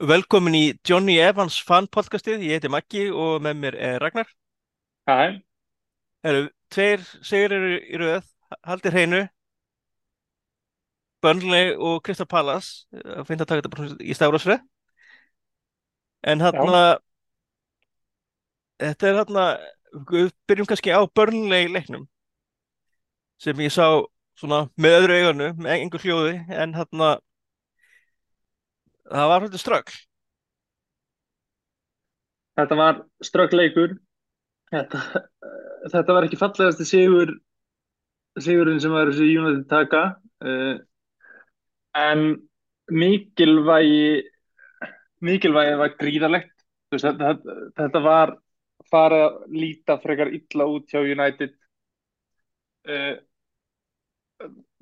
Velkomin í Johnny Evans fan podcastið, ég heiti Maggi og með mér er Ragnar. Hæ, Eru tveir segir eru í röð, haldið hreinu, Burnley og Crystal Palace, að finna að taka þetta bara í stafrásfrið. En þarna, þetta er þarna, við byrjum kannski á Burnley leiknum sem ég sá svona með öðru auganu, með einhver hljóði, en þarna, það var svolítið strögg. þetta var ströggleikur. Þetta, þetta var ekki fallegasti sigur, sigurinn sem var þessi United taka. Uh, en mikilvægi, mikilvægi var gríðarlegt. Veist, þetta, þetta, var farið að líta frekar illa út hjá United. Uh,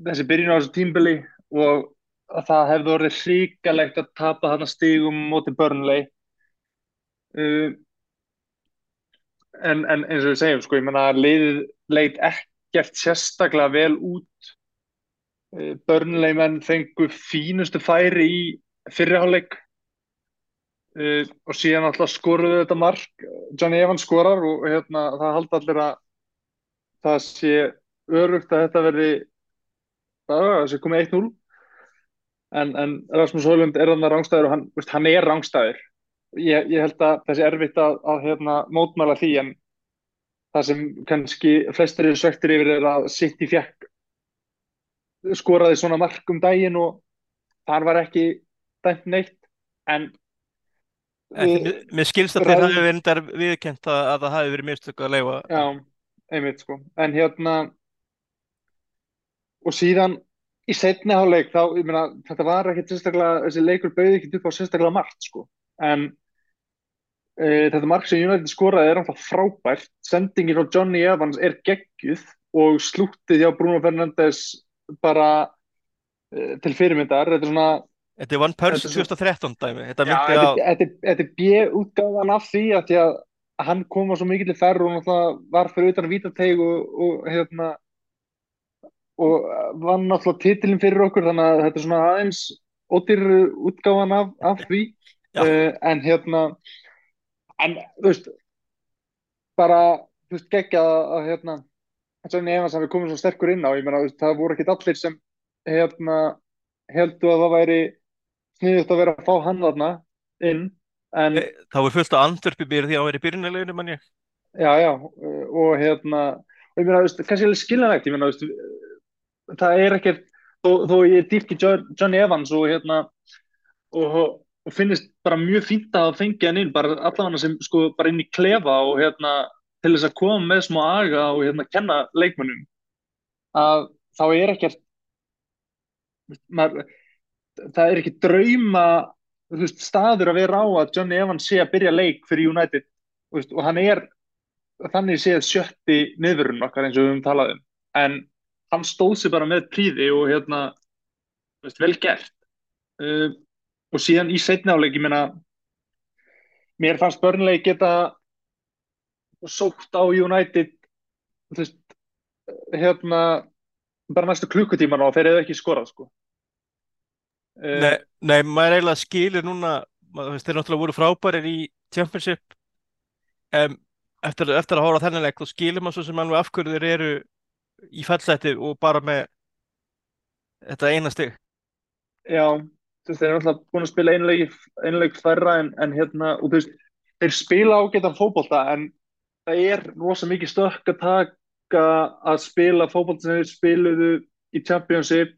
þessi byrjun á þessu tímbili og að það hefði orðið hrikalegt að tapa þarna stigum móti Burnley. Uh, en, en eins og við segjum, sko, ég menna að liðið leit ekkert sérstaklega vel út. Uh, Burnley menn fengu fínustu færi í fyrriháleik uh, og síðan alltaf skoruðu þetta mark. Johnny Evans skorar og hérna, það haldi allir að það sé örugt að þetta verði að það sé komið 1-0 en, en Rasmus Hólund er þannig rángstæður og hann, veist, hann er rángstæður ég, ég held að sé erfitt að, að hérna, mótmæla því en það sem kannski flestir eru svektir yfir er að City fjekk skoraði svona mark um daginn og þar var ekki dæmt neitt en En við- mér- skilst að þeir hafi verið viðkent að, að það hafi verið mistök að leifa. Já, einmitt sko. En hérna og síðan í seinni hálfleik þá, ég meina, þetta var ekkert sérstaklega, þessi leikur bauði ekkert upp á sérstaklega margt sko. En e, þetta mark sem United skoraði er alltaf frábært. Sendingin frá Johnny Evans er geggjuð og slúttið hjá Bruno Fernandes bara e, til fyrirmyndar. Þetta er svona Þetta er One er svo- 2013 dæmi. Þetta myndi á... er- þetta er- B-útgáfan af því að því að hann kom á svo mikill ferð og náttúrulega var fyrir utan vítateig og, og hérna og vann náttúrulega titilin fyrir okkur þannig að þetta er svona aðeins ódýru útgáfan af, af því uh, en hérna en þú veist bara, þú veist, geggja að, að hérna Johnny Evans hafi komið svo sterkur inn á ég meina, veist, það voru ekki allir sem hérna heldur að það væri sniðut að vera að fá hann þarna inn en Eh, Það var fullt af andvörpi byrði því að verið í byrjunarleginu manni. já, já, og hérna og ég meina, þú veist, kannski alveg skiljanlegt ég meina, þú veist, það er ekkert þó, þó ég Jo- Johnny Evans og hérna og, og finnist bara mjög fínt að fengið hann inn, bara allavega sem sko bara inn í klefa og hérna til þess að koma með smá aga og hérna kenna leikmönnum að þá er ekkert maður, það er ekki drauma veist, staður að vera á að Johnny Evans sé að byrja leik fyrir United veist, og hann er þannig séð sjötti niðurinn okkar eins og við höfum talað um. En hann stóð sér bara með príði og hérna veist, vel gert uh, og síðan í seinni áleik ég meina mér fannst Burnley geta sótt á United þú veist hérna bara næstu klukkutíman og þeir hefðu ekki skorað sko uh, Nei, nei, maður eiginlega skilur núna, maður, þeir náttúrulega voru frábærir í Championship. Um, eftir, eftir að hóra þennan leik, þá skilur maður svo sem alveg af hverju þeir eru í fallseti og bara með þetta eina stig. Já, þú veist, þeir eru alltaf búin að spila einleik, færra en, en hérna, og þú veist, þeir spila ágætan fótbolta en það er rosa mikið stökk að taka að spila fótbolta sem þeir spiluðu í Championship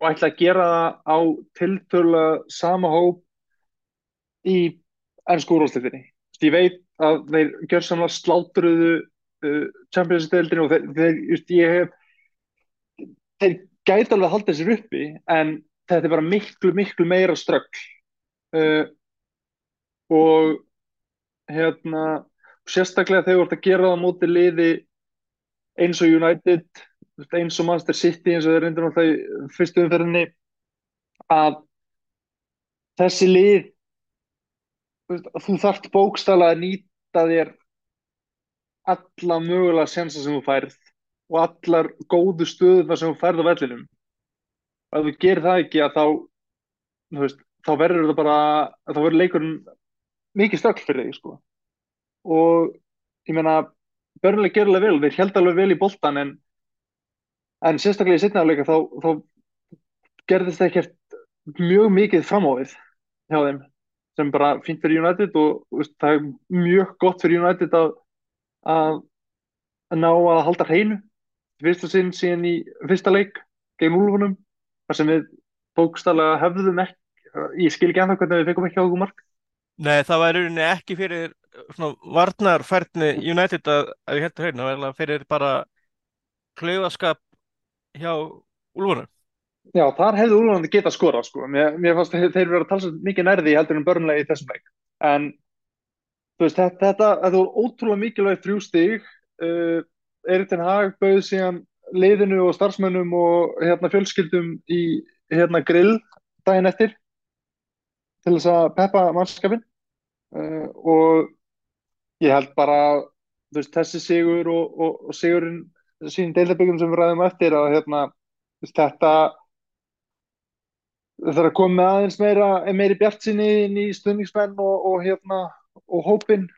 og ætla að gera það á tiltölu sama hóp í ennsku úrvalsleitinni. Ég veit að þeir gjörsamlega slátruðu uh, Championship-deildinu og þeir, þeir, just, ég hef þeir gæti alveg að halda sér uppi en þetta er bara miklu, miklu meira ströggl uh, og hérna sérstaklega þegar þú ert að gera það móti liði eins og United eins og Manchester City eins og þeir reyndir náttúrulega í fyrstu umferðinni að þessi lið þú, þarft bókstala að nýta þér alla mögulega sensa sem þú færð og allar góðu stöðuna sem þú færð á vellinum ef þú gerir það ekki að þá veist, þá verður það bara, þá verður leikurinn mikið stökk fyrir þig, sko. Og ég meina, börnuleg gerðulega vel, þeir held alveg vel í boltan en, en sérstaklega í setnaðarleika þá, þá gerðist það ekkert mjög mikið framávið hjá þeim sem bara fínt fyrir United og veist, það er mjög gott fyrir United að, að, ná að halda hreinu fyrsta sinn síðan í fyrsta leik gegn Úlfunum þar sem við bókstallega hefðum ekki ég skil ekki ennþá hvernig við fengum ekki á okkur mark Nei, það var í rauninni ekki fyrir svona varnarfærni United að, að við heldur hreinu, það var fyrir bara klaufaskap hjá Úlfunum Já, þar hefði Úlfandi getað skorað sko. Mér, mér fannst þeir, þeir verið að tala mikið nærði heldur en börnlega í þessum leik. En veist, þetta, þetta, þetta voru ótrúlega mikilvægt þrjú stig. Uh, Eiritin Haag bauð síðan liðinu og starfsmönnum og hérna, fjölskyldum í hérna, grill daginn eftir til þess að peppa mannskapin. Uh, og ég held bara veist, þessi sigur og, og, og sigurinn sín deildaböggum sem við ræðum eftir að hérna, þetta það þarf að koma aðeins meira, meiri bjart sinni inn í stundingsmenn og, og hérna og hópin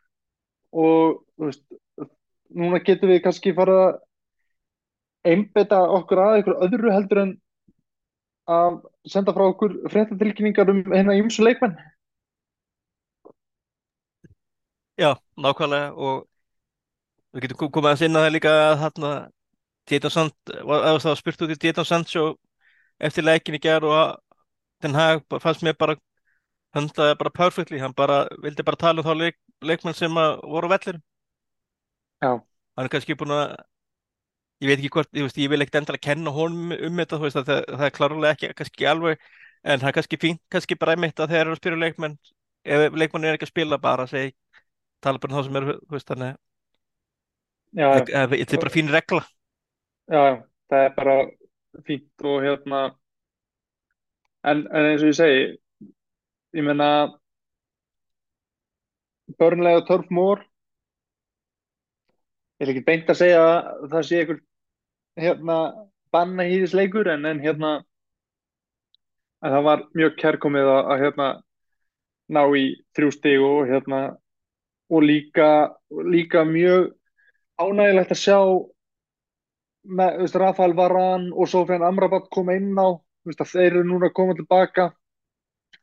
og veist, núna getum við kannski fara að einbeta okkur að eitthvað öðru heldur en að senda frá okkur fréttatilkynningar um hérna ímsu leikmenn. Já, nákvæmlega og við getum komið að sinna það líka að þarna Tieton Sand, að það var spurt út í Tieton Sancho eftir leikin í gerð og að Ten Hag fannst mér bara höndaði bara perfectly, hann bara vildi bara tala um þá leik, leikmenn sem voru á vellir Já. hann er kannski búin að ég veit ekki hvort, ég, veist, ég vil ekkert endala kenna honum um þetta, veist, það, það er klárlega ekki kannski alveg, en það er kannski fínt kannski bara einmitt að þeir eru að spyrja leikmenn ef leikmenn er ekki að spila bara segi, tala bara um þá sem eru þannig að þetta er bara fín regla. Já, það er bara fínt og hérna En, en eins og ég segi, ég menna, börnlega törf mór, ég er ekki beint að segja að það sé einhver hérna, banna hýðisleikur en, en hérna, en það var mjög kærkomið að, að hérna, ná í þrjú stig og hérna, og líka, líka mjög ánægilegt að sjá með, þú veist, Rafael Varane og Sofian Amrabat koma inn á þeir eru núna að koma tilbaka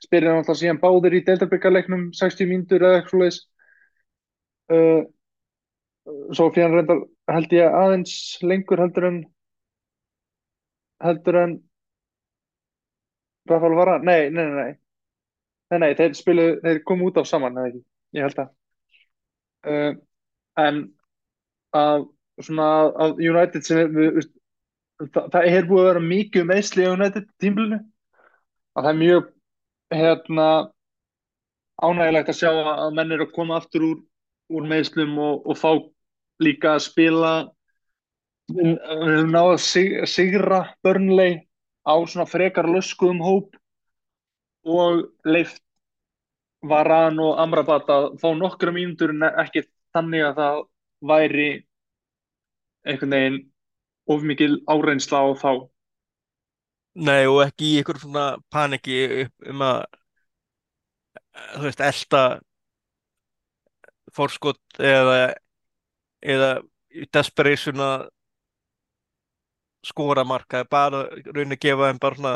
spyrir hann alltaf síðan báðir í deildarbyggarleiknum 60 mínútur eða eitthvað leis uh, svo fyrir hann reyndar held ég aðeins lengur heldur en heldur en Rafael Vara, nei, nei, nei nei, nei, nei þeir spilu þeir komu út af saman, eða ekki? Ég held að. Uh, en að svona að United sem við, við það, það er búið að vera mikið meðsli á nætti tímbilinu og það er mjög hérna ánægilegt að sjá að menn eru að koma aftur úr, úr meðslum og, og fá líka að spila við höfum náðu að sig, sigra börnlei á svona frekar löskuðum hóp og leift Varan og Amrabat að fá nokkra mínútur en ekki þannig að það væri einhvern veginn of mikil áreynsla á þá Nei og ekki í ykkur svona paniki um að þú veist, elda fórskot eða eða desperation að skora marka, bara raunin að gefa þeim bara svona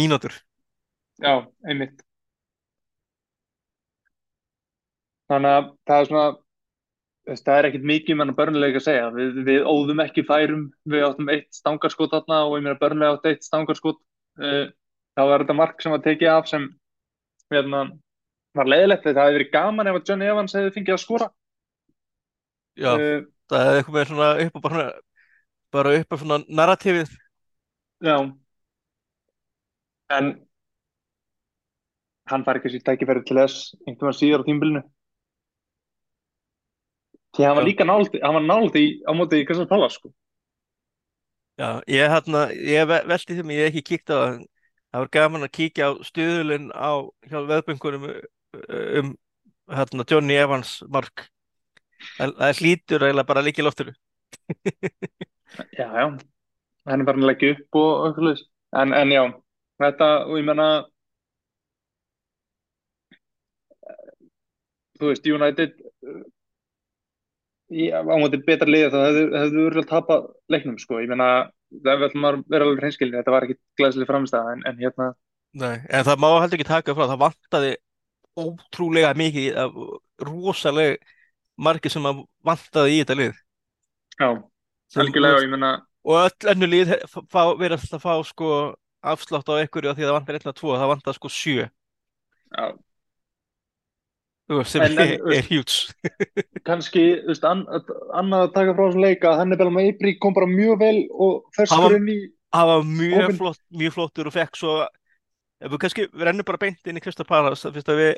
mínútur. Já, einmitt. Þannig að það er svona það er ekkert mikið með börnuleika að segja. Við, við óðum ekki færum. Við áttum eitt stangarskot þarna og ég meina börnulega átt eitt stangarskot uh, þá var þetta mark sem var tekið af sem hérna, var leiðilegt. Þetta hefði verið gaman ef að Johnny Evans hefði fengið að skora. Já, uh, það hefði eitthvað með svona upp og bara, bara upp af svona narratífið Já. En hann fær ekki sér tækifæri til þess einhvern veginn síðar á tímbilinu því hann var líka náldi, hann var náldi á móti í Kristján Pallas sko. Já, ég hérna, ég veldi þeim ég ekki kíkt á það, það var gaman að kíkja á stuðulinn á hjálp veðböngunum um hérna Johnny Evans mark. Það, það slítur eiginlega bara líki loftur Já, já. Henni var hann leggja upp og okkur laus en, en já, þetta og ég menna eh, þú veist, United eh, í, á móti betra liði þá hefðu, hefðu örgulega tapað leiknum sko, ég meina það er maður vera alveg hreinskilin, þetta var ekki glæsileg framstæða en, en hérna Nei, en það má heldur ekki taka frá, það vantaði ótrúlega mikið, af- rosalega margir sem að vantaði í þetta lið. já, algjörlega, ég meina Og öll önnu lið virðast að fá sko afslátt á einhverju af því að það vantar einn að tvo, það vantar sko sjö. já, Þú veist, sem En- er, er hjúts. kannski, þú veist, an, annað að taka frá þessum leika, hann er bara með Eibri kom bara mjög vel og Hann ferskur var- inn í Það var mjög Hópinn. flott, mjög flottur og fekk svo, ef við kannski, við rennum bara beint inn í Krista Palas, það finnst að við,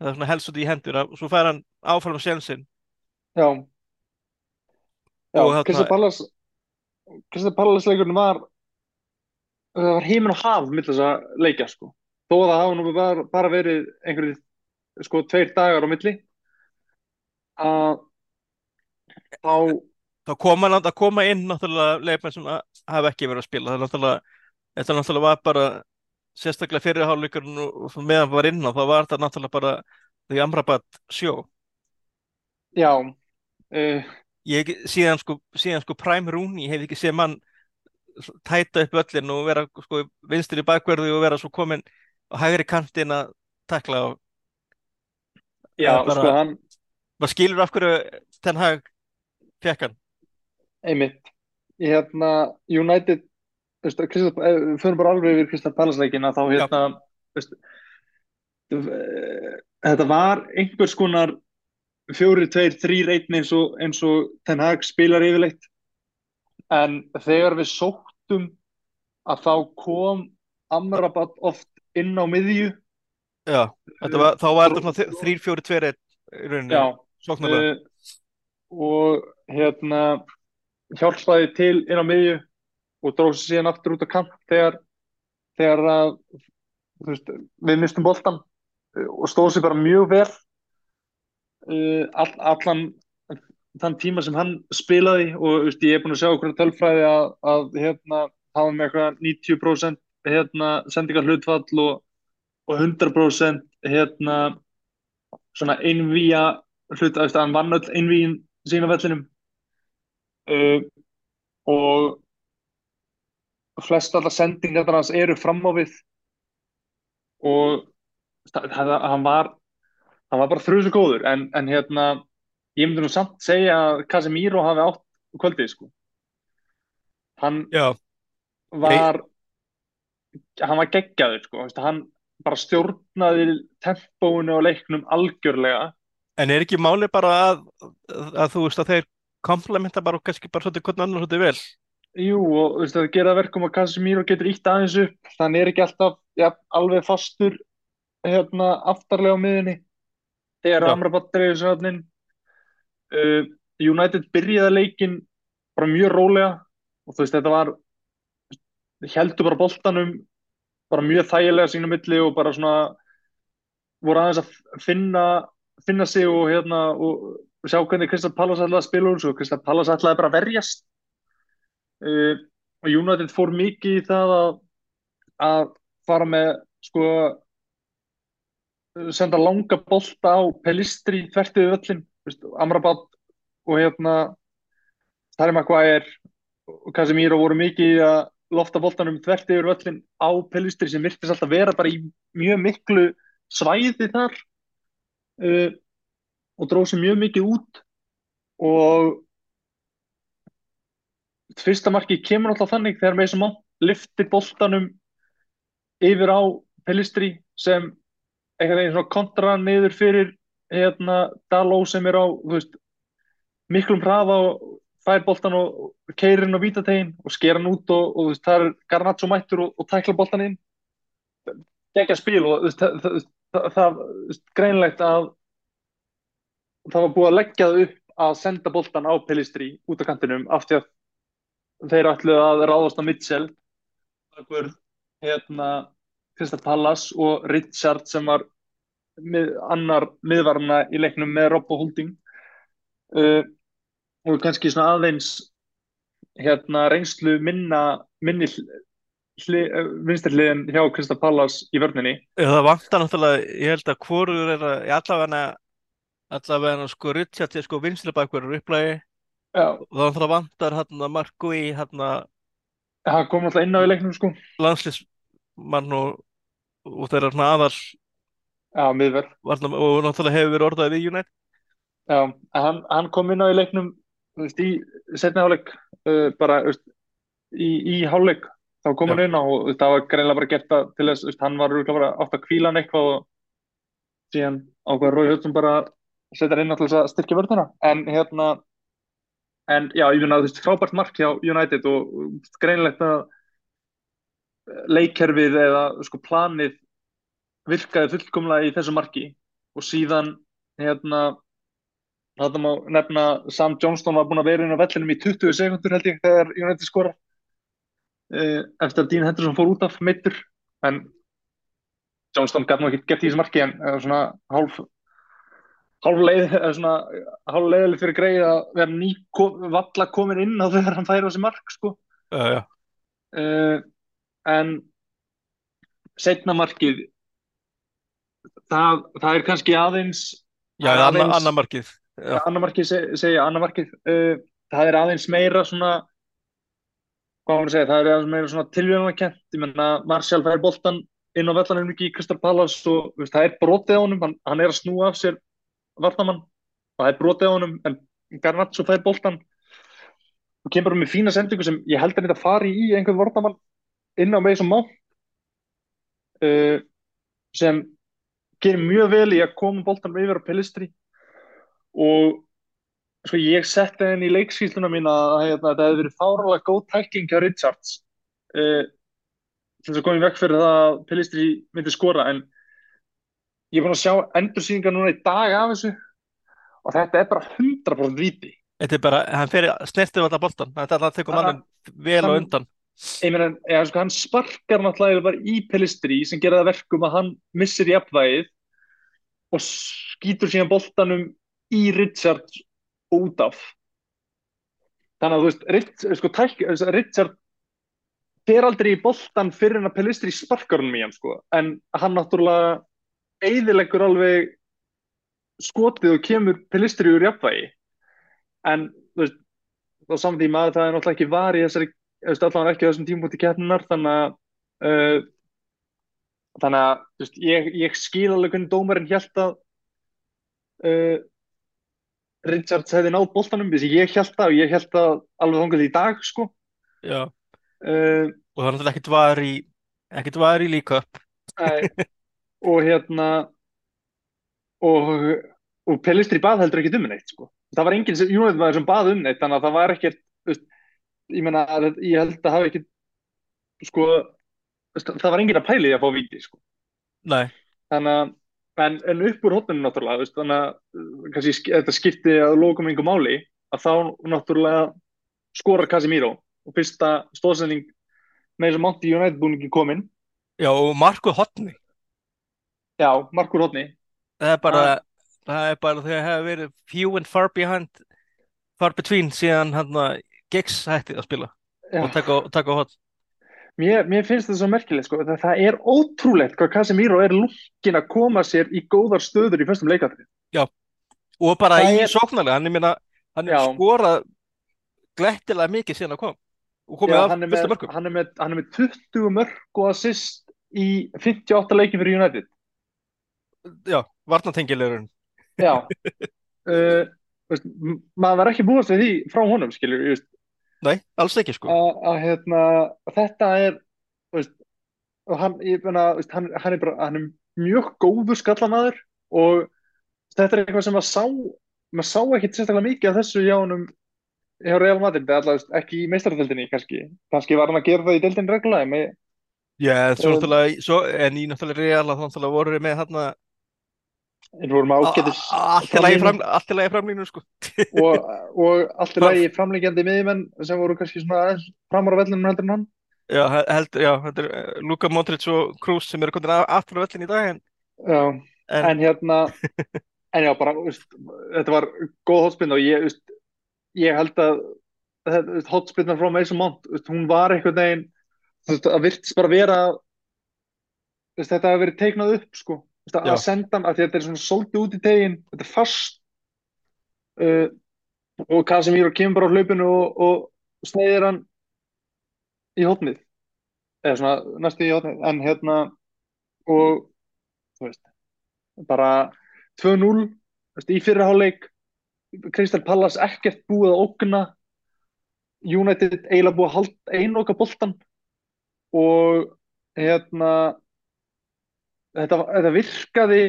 það er svona helst út í hendur, að- svo fær hann áfram sjensin. Já, já, Og Kristið Pallas Kristið Pallas leikurinn var það var heimin og haf mitt þess að leikja sko þó að það hafa nú bara, bara verið einhverjir sko tveir dagar á milli að þá Það koma, það koma inn náttúrulega leikmenn sem að hafa ekki verið að spila, það er náttúrulega, þetta náttúrulega var bara, sérstaklega fyrir hálfleikurinn og og svo meðan var inn á, þá var þetta náttúrulega bara því Amrabat sjó. já uh, Ég síðan sko, síðan sko Prime Rooney, ég hef ekki séð mann tæta upp völlin og vera sko vinstir í bakverði og vera svo komin á hægri kantinn að takla og já, bara- sko hann maður skilur af hverju Ten Hag fekk hann. einmitt. Hérna United við fyrir bara alveg yfir Kristið Pallas leikina þá hérna veist, eh, þetta var einhvers konar fjóri, tveir, þrýr einn eins eins og Ten Hag spilar yfirleitt. En þegar við sóttum að þá kom Amrabat oft inn á miðju Já, þetta var, þá var þetta svona þrýr, fjóri, tveir einn í rauninni, já, sóknarlega. uh, og hérna hjálpaði til inn á miðju og dróð sér síðan aftur út á kant þegar, þegar að, veist, við mistum boltan uh, og stóð sér bara mjög vel uh, all, allan þann tíma sem hann spilaði og veist, ég er búin að sjá okkur tölfræði að, að hérna, hafa með eitthvað 90% hérna, sendingar hlutfall og, og 100% hérna, svona einvíja hlut að hann vann öll einvíin sína vellinum. Uh, og flest allar sendingar hans eru fram á við. Og hann var hann var bara þrjusu góður. En, en hérna ég myndi nú samt segja að Casemiro hafi átt kvöldið sko. Hann Já, var hann var geggjaður sko. Hann bara stjórnaði tempóinu og leiknum algjörlega en er ekki máli bara að, að þú veist að þeir komplementa bara og kannski bara svolítið hvernig annar svolítið vel. Jú, og þú veist, það gera verkum að Casemiro getur ítt aðeins upp, þannig er ekki alltaf ja, alveg fastur hérna aftarlega á miðunni þegar. Amrabat dreifir sér hann uh, United byrjaði leikinn bara mjög rólega og þú veist, þetta var heldur bara boltanum bara mjög þægilega sínu milli og bara svona voru aðeins að finna finna sig og hérna og sjá hvernig Kristall Pallas ætlaði að spila úr svo Kristall Pallas ætlaði bara að verjast. Uh, og United fór mikið í það að, að fara með sko senda langa bolta á Pelistri þvert yfir völlin Vist, Amrabat og hérna Harry Maguire og Casemiro voru mikið að lofta boltanum þvert yfir völlin á Pelistri sem virtist alltaf vera bara í mjög miklu svæði þar uh, og dróð sér mjög mikið út. Og fyrsta markið kemur alltaf þannig þegar Mason Mount liftir boltanum yfir á Pelistri sem einhvern veginn svona kontra niður fyrir hérna Daló sem er á veist, miklum hraða og fær boltan og keirir inn á vítategin og sker hann út og, og það er Garnaccio mættur og, og tækla boltan inn. Gegja spil og það, það, það, það greinlegt að það var búið að leggja það upp að senda boltan á Pelistri út á kantinum af því að þeir ætluðu að ráðast á Mitchell okkur hérna Krista Pallas og Richard sem var mið, annar miðvarna í leiknum með Robbo Holding. Uh, og kannski svona aðeins hérna reynslu minna minni hli, vinstirliðin hjá Krista Pallas í vörninni. Það vantar náttúrulega, ég held að hvorur er að, allavega allavega sko Richard er sko vinstri bakverður upplægi og þá vantar hann að Marko í hann að hann kom alltaf inn á í leiknum sko. landslismann og, og þeirra svona aðal Já, miðverð og náttúrulega hefur verið orðað við United. Já, hann, hann kom inn á í leiknum veist, í setni hálfleik uh, bara veist, í, í hálfleik þá kom hann inn á og það var greinlega bara gert það til þess, hann var bara átt að kvíla hann eitthvað og síðan ákveður Rói Hjóttum bara að setja hann inn þess að styrkja vörðuna. En hérna en já, ég finna að þú veist, frábært mark hjá United og greinlegt að leikkerfið eða sko planið virkaði fullkomlega í þessu marki og síðan hérna Þetta má nefna Sam Johnston var búinn að vera inn á vellinum í 20 sekundur held ég þegar United skora uh, eftir að Dean Henderson fór út af meittur en Johnston gæti nú ekki gett í þessu marki en uh, svona hálf hálf leið eða svona hálf leiðileg fyrir greið að vera ný valla komin inn á þegar hann færi á þessi mark sko. Já, já, uh, en setna markið það, það er kannski aðeins já, aðeins- annar markið seg, segja annar markið uh, það er aðeins meira svona hvað að segja, það er aðeins meira svona tilvíðanakent, ég menna Martial fær boltan inn á vellanum ekki í Crystal Palace og veist, það er brotið á honum. Hann, hann er að snúa af sér varnamann og það er brotið á honum en Garnaccio fær boltan og kemur bara með fína sendingu sem ég held að þetta fari í einhvern varnamann inn á mig sem má uh, sem gerir mjög vel í að koma boltanum yfir á Pellistri og sko ég setti henni í leikskýsluna mín að hérna, þetta hefði verið fáralega góð tækling hjá Richards. Uh, sem þess að komið vekk fyrir það að Pellistri myndi skora en ég er búin að sjá endursýningar núna í dag af þessu. Og þetta er bara 100% viti þetta er bara, hann fer snertið alltaf boltan, þetta er alltaf tekur Hann- mannin vel hann- undan. Meina, ja, sko, hann sparkar náttúrulega bara í Pellistri sem gera það verkum að hann missir jafnvægið og skýtur síðan boltanum í Richard út af þannig að þú veist Rich, sko, tæk, Richard fer aldrei í boltan fyrir en að Pellistri sparkar hann í hann sko. en hann náttúrulega eyðileggur alveg skotið og kemur Pellistri úr jafnvægi en þú veist á saman tíma það er náttúrulega ekki var í þessari allavega ekki á þessum tímpunkti keppninar þannig að uh, þannig að veist, ég, ég skil alveg hvernig dómarinn hélt að uh, Richards hefði náð boltanum þessi ég hélt það og ég hélt það alveg þangað í dag sko. Já, uh, og það er náttúrulega ekkert var í ekkert var í líka og hérna og, og Pellistri bað heldur ekki um neitt sko. það var enginn sem, United maður sem bað um neitt þannig að það var ekkert ég meina, ég held að hafa ekki sko það var enginn að pæli því að fá víti sko. nei, þannig að en, en upp úr hóttunum náttúrulega veist, þannig að uh, kannski, sk- þetta skipti að lókum einhver máli að þá náttúrulega skorar Casemiro. Og fyrsta stóðsending með þess að Monty United búningin komin já, og Marko Hotni. Já, markur hóttni það er bara, Ah. það er bara þegar hefur verið few and far behind far between síðan hann að Giggs hætti að spila. Og taka, taka hot Mér, mér finnst þetta svo merkilegt sko, það, er ótrúlegt hvað Casemiro er lúkkin að koma sér í góðar stöður í fyrstum leikatri. og bara Það í er- sóknarlega, hann er minna hann er Já. skorað glettilega mikið síðan að kom og komið af er fyrsta með, mörgum hann, er með, hann er með 20 mörg og assist í 58 leikin fyrir United. já, varnatengilegurinn Já. uh, veist, maður var ekki búast við því frá honum, skilur, just, nei, alls ekki sko. Að, að hérna, þetta er, veist, og hann, ég meina, veist, hann, hann er bara, hann er mjög góður skallamaður og þetta er eitthvað sem maður sá, maður sá ekkit sérstaklega mikið af þessu hjá honum hjá Real Madrid, allavega ekki í meistaradeildinni kannski, kannski var hann að gera það í deildin reglulega með, já, svo Um, náttúrulega, svo, en í náttúrulega real að þá náttúrulega voru með hann að eins og vorum ágætis allt í lagi fram, allt í lagi framlínu sko. Og, og allt í lagi framlengjandi miðjumenn sem voru kannski svona framar á vellinum heldur en hann. Já, he- held, já, þetta er eh, Luka Modric og Kroos sem eru af- aftur á vellin í dag en, Já, en, en hérna en já, bara, veist, þetta var góð hotspinn og ég, veist, ég held að hotspinnan frá Mason Mount, veist, hún var einhvern veginn þú veist, að virtist bara vera þetta hafi verið teiknað upp sko. Þú að senda hann, að þetta er svona svolítið út í tegin, þetta er fast uh, og Casemiro kemur bara á hlaupinu og, og sneiðir hann í hotnið eða svona næstu í hotnið en hérna og þú veist, bara 2-0 þú veist, í fyrra hálfleik Crystal Palace ekkert búið að ógna United eiginlega búið að halda einoka boltan og hérna þetta, þetta virkaði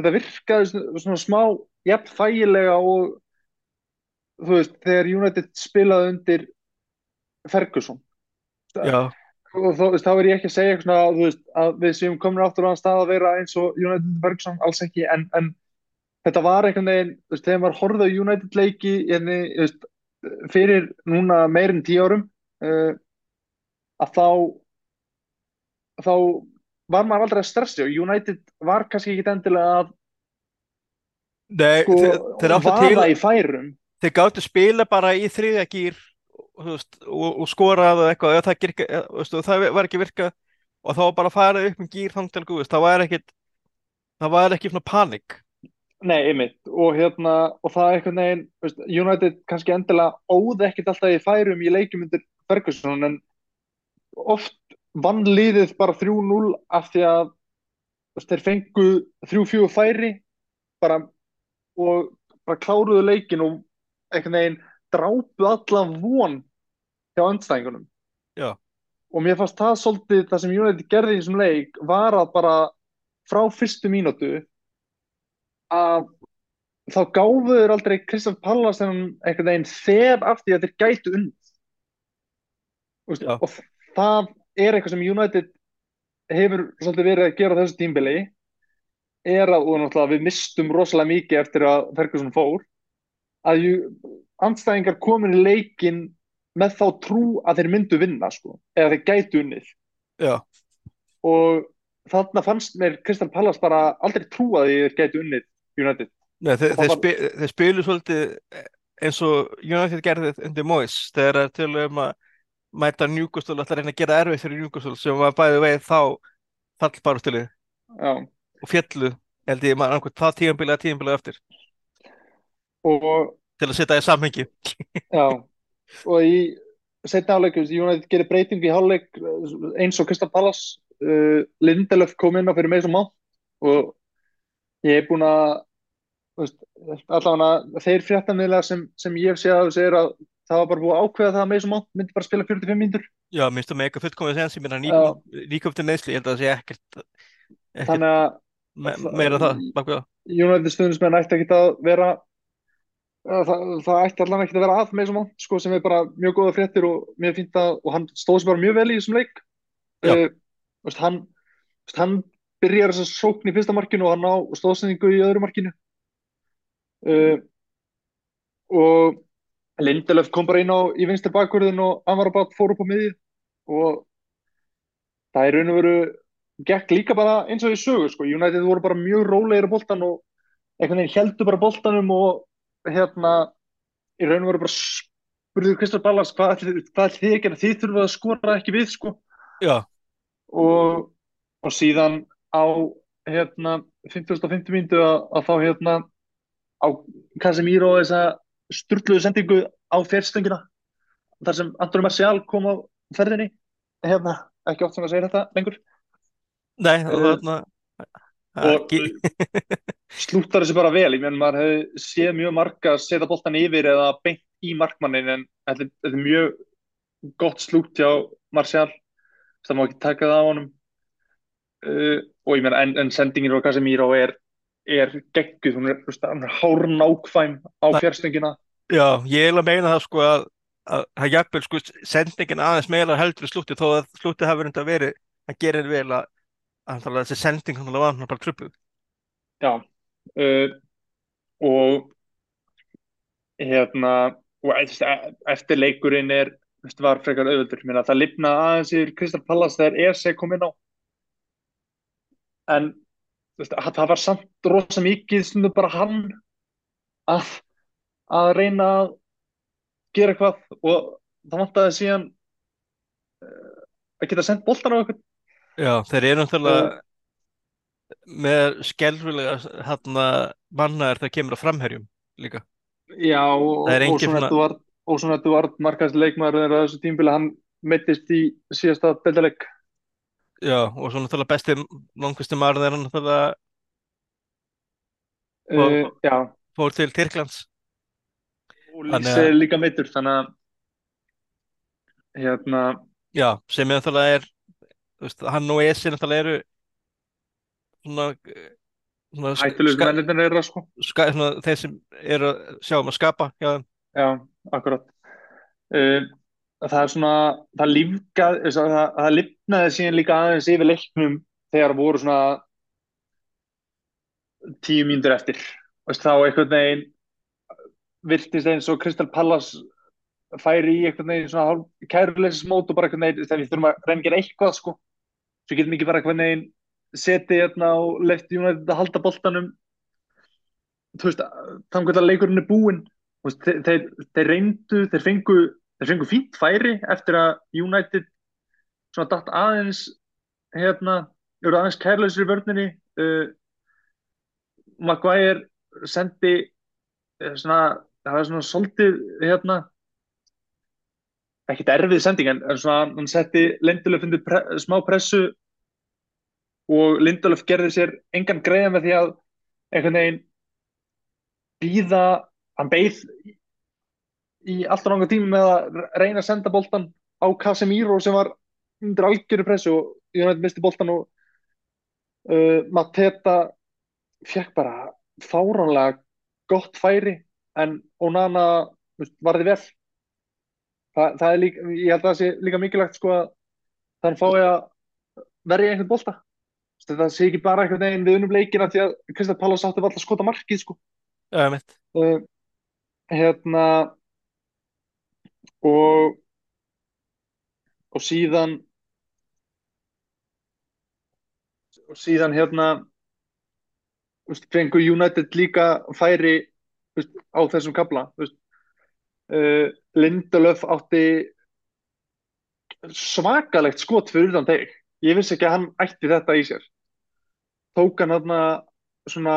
þetta virkaði svona, smá jafn þægilega og þú veist, þegar United spilaði undir Ferguson. Já, og þá, veist, þá er ég ekki að segja eitthvað svona, þú veist, að við séum komin áttur á þann stað að vera eins og United Ferguson, alls ekki, en, en þetta var einhvern veginn, þú veist, þegar maður horfði á United leiki hérna, þú veist, fyrir núna meirinn tíu árum uh, að þá þá var maður aldrei að stressi og United var kannski ekki endilega að nei, sko, þeir, áttu til vaða í færum. þeir gáttu spila bara í þriðja gýr og, og, og skorað og eitthvað, það, og það var ekki virka og þá bara fara upp um gýr guðist, það var ekkit það var ekki svona panik. Nei, einmitt, og hérna og það er þú veist, United kannski endilega óð ekkert alltaf í færum í leikjum undir Ferguson en oft vann liðið bara 3-0 af því að þeir fengu 3-4 færi bara og bara kláruðu leikin og einhvern veginn drápu alla von hjá andstæðingunum. Já, og mér fannst það svolítið það sem United gerði í þessum leik var að bara frá fyrstu mínútu að þá gáfu þeir aldrei Kristaf Pallas einhvern veginn þegar af því að þeir gætu Já. og það er eitthvað sem United hefur svolítið verið að gera þessu tímbili er að, og náttúrulega við mistum rosalega mikið eftir að Ferguson fór að andstæðingar komin í leikin með þá trú að þeir myndu vinna sko, eða þeir gætu unnið. Já, og þarna fannst mér Kristall Pallas bara aldrei trúa því þeir gætu unnið United. Nei, þeir, þeir, var- spi, þeir spilu svolítið eins og United gerði undir Moyes þegar til um að mæta Newcastle og ætla að reyna að gera erfið fyrir Newcastle sem var bæði veið þá fallbarustilið Já. og fjallu held ég maður annað það tíðanbílega tíðanbílega eftir. Og til að setja í samhengi. Já, og í setna áleik, United gerir breytingu í hálfleik eins og Kristall Pallas uh, Lindelöf kom inn á fyrir mig sem má og ég er búinn að allavega þeir fréttamiðlega sem, sem ég séð að þessu er að það var bara búið að ákveða það að Mason Mount myndi bara spila 45 mínútur Já, minnst það með eitthvað fullkomið sen sem er að Já. nýköpti neðsli, ég held að það sé ekkert, ekkert þannig að me meira það bak við það. United stundismenn ætti ekki að vera að það, það ætti allan ekki að vera að Mason Mount sko, sem er bara mjög góða fréttir og mjög fínt að og hann stóð sér bara mjög vel í þessum leik uh, veist, hann, veist, hann byrjar þess að sókn í fyrsta markinu og hann á stóðsendingu í öðru markinu uh, og Lindelöf kom bara inn á í vinstir bakverðin og Amrabat fór upp á miðið og það er raun og veru gekk líka bara eins og í sögu sko. United voru bara mjög rólegir á boltan og einhvern veginn heldur bara boltanum og hérna í raun og veru bara spurðu Kristal Ballas hvað ætlið þið að gera? Þið þurfum að skora ekki við sko. Og, og síðan á hérna 50.50 mínútu að, að þá hérna á Casemiro þessa sturluðu sendingu á fjörstöngina þar sem Antonio Marcial kom á ferðinni. Hérna, ekki oft sem að segja þetta lengur. Nei, og Eh, þarna og slúttar þessu bara vel, ég menn maður hefði séð mjög marga að setja boltan yfir eða beint í markmannin en þetta, er- mjög gott slút hjá Marcial það má ekki taka það á honum. Uh, og ég menn en, en sendingin á Casemiro er, er gegguð, hún er, er hárnákvæm á Nei. fjárstöngina já, ég vil að meina það sko að að það jafnvel sko sendingin aðeins meira heldur í slútti þó að slútti hafi verið að veri að gera vel að, að þessi sending hann var hann bara trubluð. Já, uh, og hérna, og eftir leikurinn er, veist, var frekar auðvöldur, það lifna aðeins yfir Kristal Pallas þegar Ese kom inn á, en veist, að það var samt rosa mikið stundum bara hann að, að reyna að gera eitthvað og það vantaði síðan uh, að geta sendt boltan á eitthvað Já, þeir eru náttúrulega með skelfilega hérna mannaðir það kemur að framherjum líka. Já, er og, og svona svona, Eduard, og svona Eduard markast leikmaður á þessu tímbili, hann meittist í síðasta deildaleg. Já, og svo náttúrulega besti langustu maður þeirra náttúrulega fór, Uh, já, fór til Tyrklands. og að, er líka meittur, þannig að hérna, já, sem er náttúrulega er, veist, hann og Esi náttúrulega eru svona, ska, mennirnir þeirra, sko. ska, svona þeir sem eru að sjá um að skapa hjá þeim. Já, akkurat. Uh, það er svona, það lífgað, það, það lifnaði síðan líka aðeins yfir leiknum þegar voru svona tíu mínútur eftir. Veist, þá einhvern veginn virtist eins og Crystal Palace færi í einhvern veginn svona kæruleysismót og bara einhvern veginn þegar við þurfum að gera eitthvað sko. Svo getum við ekki bara einhvern veginn setið hérna og left United að halda boltanum þú veist, þannig að leikurinn er búinn þeir, þeir reyndu, þeir fengu þeir fengu fínt færi eftir að United svona datt aðeins hérna, eru aðeins kærleysir í vörninni. Uh, Maguire sendi uh, svona, það var svona svolítið hérna ekkert erfið sending en, en svona hann setti Lindelöf undir pre, smá pressu og Lindelöf gerði sér engan greiða með því að einhvern veginn býða, hann beið í alltaf langa tíma með að reyna að senda boltan á Casemiro sem var undir algjöru pressu og United misti boltan og uh, Mateta fekk bara fáránlega gott færi en Onana varði vel. Þa, það er líka, ég held að það sé líka mikilvægt sko að þann fái að verja einhvern bolta. Það sé ekki bara einhvern veginn við unnum leikina því að Kristall Pallas átti alltaf skota markið sko. Já, mitt. uh, hérna og og síðan og síðan hérna veist, fengu United líka færi veist, á þessum kabla veist, uh, Lindelöf átti svakalegt skot fyrir utan teg ég vissi ekki að hann ætti þetta í sér. Tók hann þarna svona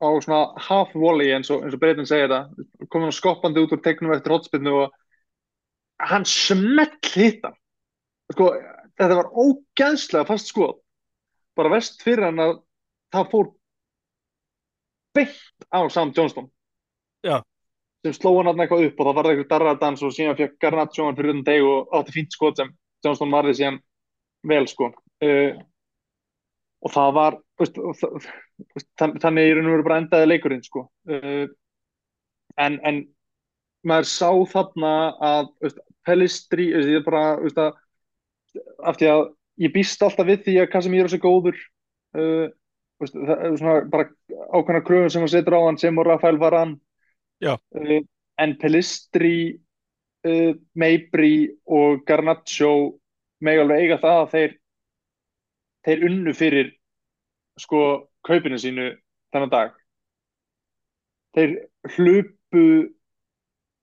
á svona half volley eins og, og breytin segir það. Kom hann skoppandi út úr tegnum eftir hotspinnu og hann smell hitta sko, þetta var ógæðslega fast skot. Bara vest fyrir hann að það fór beint á Sam Johnston Já, sem sló hann hann eitthvað upp og það varði eitthvað darradans og síðan fekk Garnaccio hann fyrir utan deg og átti fínt skot sem Johnston varði síðan vel sko. Uh, og það var veist, og það, þannig í raun og veru bara endaði leikurinn sko. Uh, en, en maður sá þarna að veist, Pellistri veist, ég er bara að, af því að ég býst alltaf við því að Casemiro sé góður. Uh, það er svona bara ákveðna kröfum sem hann setur á hann sem og Rafael Varane. Já, uh, en Pellistri uh, Mabry og Garnaccio meg alveg eiga það að þeir þeir unnu fyrir sko kaupinu sínu þennan dag. Þeir hlupu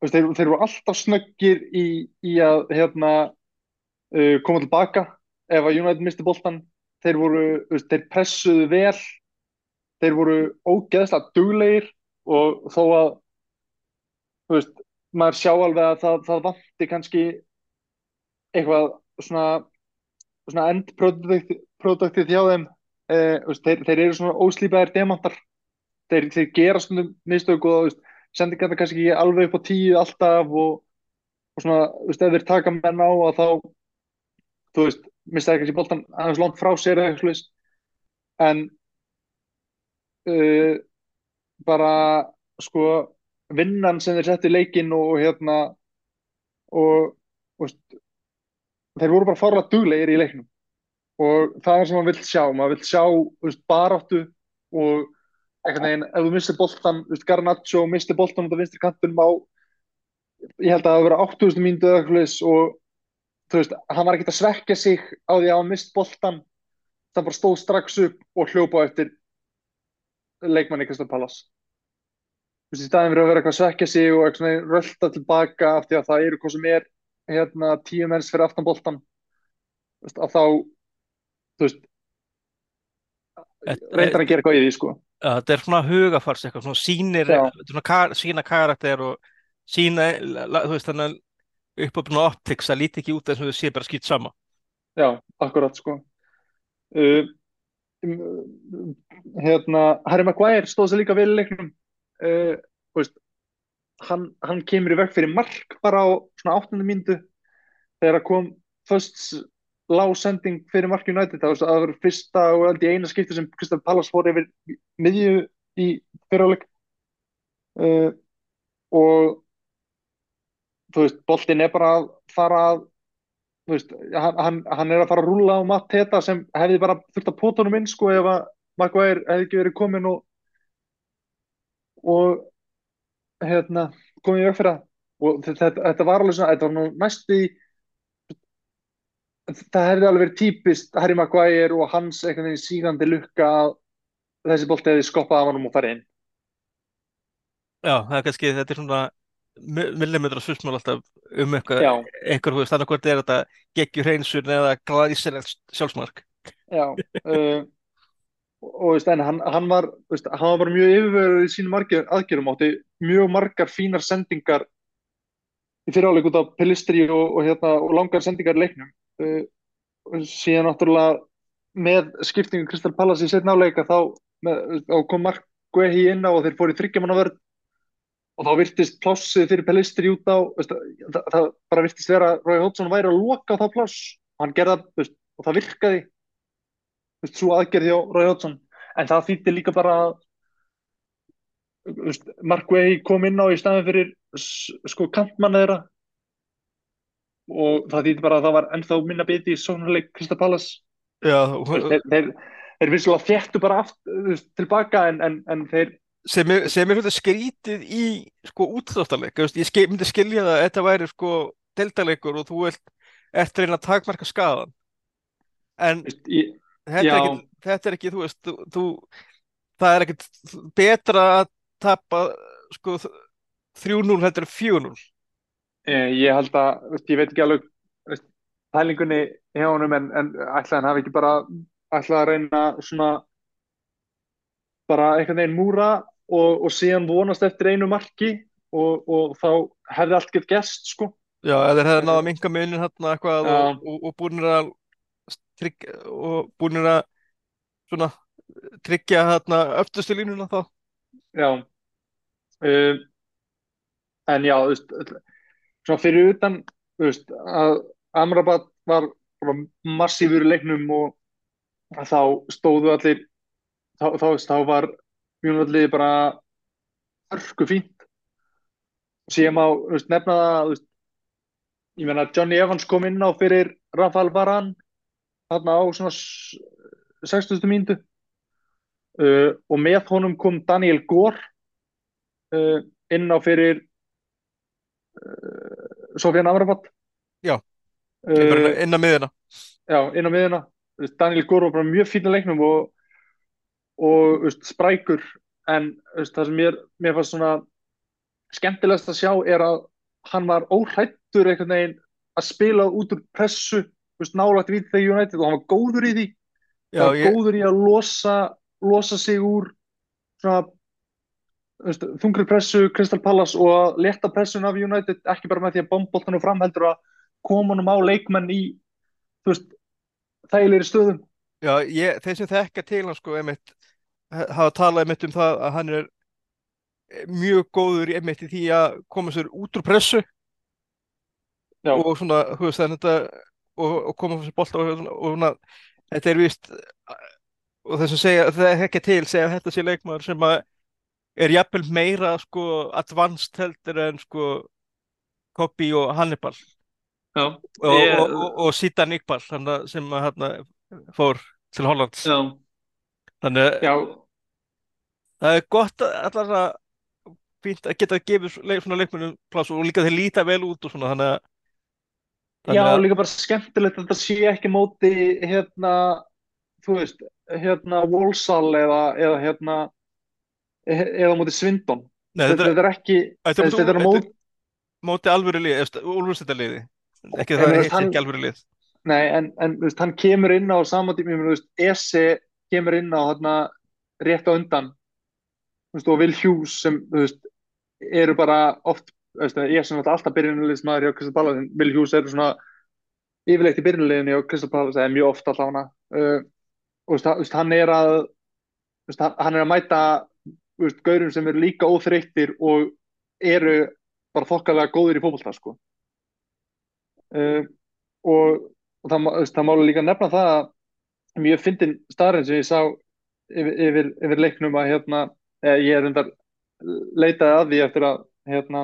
veist, þeir, þeir voru alltaf snöggir í, í að hérna uh, koma tilbaka ef að United misti boltan þeir voru, veist, þeir pressuðu vel. Þeir voru ógeðslega duglegir og þó að veist, maður sjá alveg að það, það vanti kannski eitthvað svona svona end product- produktið hjá þeim veist, þeir, þeir eru svona óslípaðir demantar þeir, þeir gera svona mistök og þú veist, sendi þetta kannski ekki alveg upp á tíu alltaf og, og svona, þú veist, ef þeir taka menn á að þá þú veist, mista þeir kannski boltan aðeins langt frá sér eða eitthvað svoleiðis. en uh, bara sko vinnan sem þeir settu í leikinn og hérna og veist, þeir voru bara fárlega duglegir í leiknum og það er sem maður vill sjá. Maður vill sjá veist, baráttu og einhvern veginn, ef þú missir boltan Garnaccio missi boltan út af vinstri kantunum á ég held að það hafi verið 8000 mínútu eða eitthvað og þú veist, hann var ekkert að svekja sig á því að hann mist boltan það bara stóð strax upp og hljópa eftir leikmanni Kristall Pallas þú veist, í staðin fyrir að vera eitthvað að svekja sig og eitthvað svona rölda tilbaka af því að það eru hvað sem er hérna tíu menns fyrir aftan boltan að þá þú veist reyndar að gera eitthvað í því sko. Þetta er svona hugafars eitthvað, svona er svona kar, sína karakter og sína, þú veist, þannig að uppöfna optics, það líti ekki út eins og þau sé bara skýt sama. Já, akkurat sko. Uh, um, hérna Harry Maguire stóð sér líka vel leiknum. Uh, þú veist, hann, hann kemur í veg fyrir mark bara á svona áttundu mínútu þegar að kom först lágsending fyrir mark United það var fyrsta og ég eina skipti sem Kristaf Pallas fór yfir miðju í fyriráleik uh, og þú veist, boltinn er bara að fara að þú veist, hann, hann, er að fara að rúlla á Matt Teta sem hefði bara þurft að pota honum inn sko ef að Maguire hefði ekki verið komin og og hérna komið í það. Og þetta, þetta var alveg svona, þetta var næstu í það hefði alveg verið típist Harry Maguire og hans einhvern veginn sígandi lukka að þessi bolti hefði skoppað af honum og farið inn. Já, það er kannski, þetta er svona millimetra svismál alltaf um eitthvað, þú veist, þannig hvort er þetta geggjur hreinsun eða glæsilegt sjálfsmark. já uh, og, veist, en hann, hann var veist, hann var mjög yfirvegur í sínum aðgerðum átti mjög margar fínar sendingar í fyriráleik út af Pelistri og, og, hérna, og langar sendingar leiknum uh, og síðan náttúrulega með skiptingu Kristal Pallas í setna áleika þá, þá kom Mark Guehi inn á og þeir fóru í þryggjamanna vörð og þá virtist plássið fyrir Pelistri út á veist, það, það bara virtist vera Rói Hótsson væri að loka á það pláss. Hann gerði það veist, og það virkaði veist, svo aðgerði á Rói Hótsson en það þýtti líka bara að Mark Guehi kom inn á í staðin fyrir sko kantmann þeirra og það þýtti bara að það var ennþá minna biti í sóknarleik Krista Pallas Já, þeir, þeir, þeir vissulega þéttu bara aft, tilbaka en, en, en þeir sem er, sem er skrítið í sko útþróttaleg, ég skil, myndi skilja það að þetta væri sko deltaleikur og þú vilt eftir reyna að takmarka skadan en veist, ég, þetta er ekki, þetta er ekki þú veist, þú, þú, það er ekkit betra að tapa sko 3-0 heldur en 4-0 Eh, Ég held að, veist, ég veit ekki alveg veist, pælingunni hjá honum en, en ætla hann hafi ekki bara ætla að reyna svona bara einhvern veginn múra og, og síðan vonast eftir einu marki og, og þá hefði allt gett gerst sko. Já, eða hefði náða að minka munin hérna eitthvað Já. og, og, búinir að tryggja, og búinir að svona tryggja hérna öftustu línuna þá Já. Um, en já, þú veist, svona fyrir utan, veist, að Amrabat var massífur í leiknum og þá stóðu allir, þá, þá, þá var mjög allir bara örku fínt. Má, þú veist, nefna það, ég meina, Johnny Evans kom inn á fyrir Rafael Varane, þarna á svona s- 60. mínútu uh, og með honum kom Daniel Gore uh, inn á fyrir Sofjan Amrabat. Já. kemur uh, inn- á miðuna já, inn á veist, Daniel Gore var bara mjög fínn í leiknum og, og veist, sprækur. En veist, það sem mér, mér fannst svona skemmtilegast að sjá er að hann var óhrættur einhvern veginn að spila út úr pressu veist, nálægt við þegar United og hann var góður í því. Já, var ég, góður í að losa, losa sig úr svona þungri pressu, Crystal Palace og að leta pressun af United ekki bara með því að bombboltanu fram heldur að koma honum á leikmenn í þægilegri stöðum já ég, þeir sem þekka til hann sko einmitt, ha- hafa talað einmitt um það að hann er mjög góður einmitt í því að koma sér út úr pressu Já. og svona, þú veist, þannig þetta og, og koma sér bolta og, og svona, þetta er víst og þess að segja, það er ekki til segja að þetta sé leikmaður sem að er jafnvel meira sko advanced heldur en sko Kobi og Hannibal. Já, og, Ég- og, og, og hann að- sem að hann fór til Hollands. Já, þannig að já, það er gott að allar að fínt að geta svo- leik, svona leikmennum pláss og líka þeir líta vel út og svona þannig að já, þannig að- líka bara skemmtilegt að þetta sé ekki móti hérna, þú veist, hérna Walsall eða, eða hérna eða móti Svindon. Nei, þetta, þetta er, er ekki þetta er þetta er á móti, alvöru lið, úlfurstætta liði ekki það hann- ekki alvöru lið. Nei, en, en veist, hann kemur inn á sama tíma, ég meina, þú veist, Ese kemur inn á hérna rétt á undan. Veist, og Will Hughes sem veist, eru bara oft ég er sem alltaf byrjunarliðsmaður hjá Crystal Palace Will Hughes eru svona yfirleitt í byrjunarliðinu hjá Crystal Palace eða mjög oft allavega. Uh, og þú veist, þú veist, hann er að hann er að mæta veist, gaurum sem eru líka óþreyttir og eru bara þokkalega góðir í fótbolta sko. uh, og, og það, það máli líka nefna það að mjög fyndin staðarinn sem ég sá yfir, yfir, yfir leiknum að hérna, eh, ég er undar leitaði að því eftir að hérna,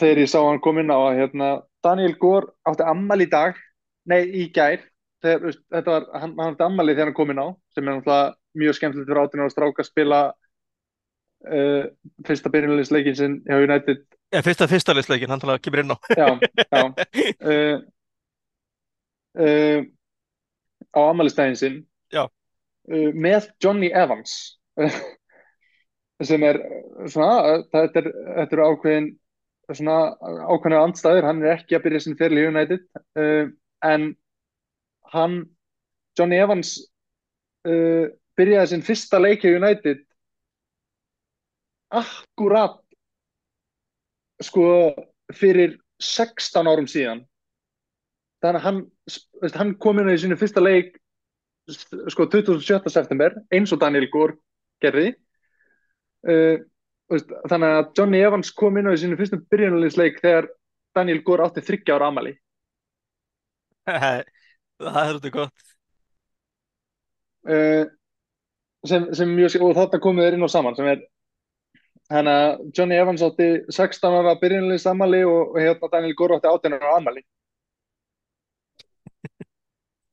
þegar ég sá hann kom inn á að hérna, Daniel Gór átti ammal í dag nei, í gær þegar, veist, var, hann, hann átti ammali þegar hann kom inn á sem er náttúrulega mjög skemmtilegt fyrir áttina og stráka að spila uh, fyrsta byrjunarliðsleikin sinn hjá United Já, fyrsta fyrsta leysleikin, hann talaði að kemur inn á. já, já uh, uh, á ammælistæðin sinn Já. uh, með Johnny Evans sem er uh, svona, þetta er, þetta er ákveðin svona ákveðinu andstæður, hann er ekki að byrja sinn fyrir United uh, en hann Johnny Evans uh, byrjaði sinn fyrsta leik í United akkurat sko fyrir 16 árum síðan þannig að hann, hann kom inn í sínu fyrsta leik sko 27. september eins og Daniel Gór gerði uh, þannig að Johnny Evans kom inn í sínu fyrsta byrjunarliðsleik þegar Daniel Gór átti 30 ára amali Það er þetta gott. uh, sem, sem mjög og þarna komið þeir inn á saman sem er að Johnny Evans átti 16 ára byrjunarliðs amali og, hérna Daniel Gór átti 18 ára amali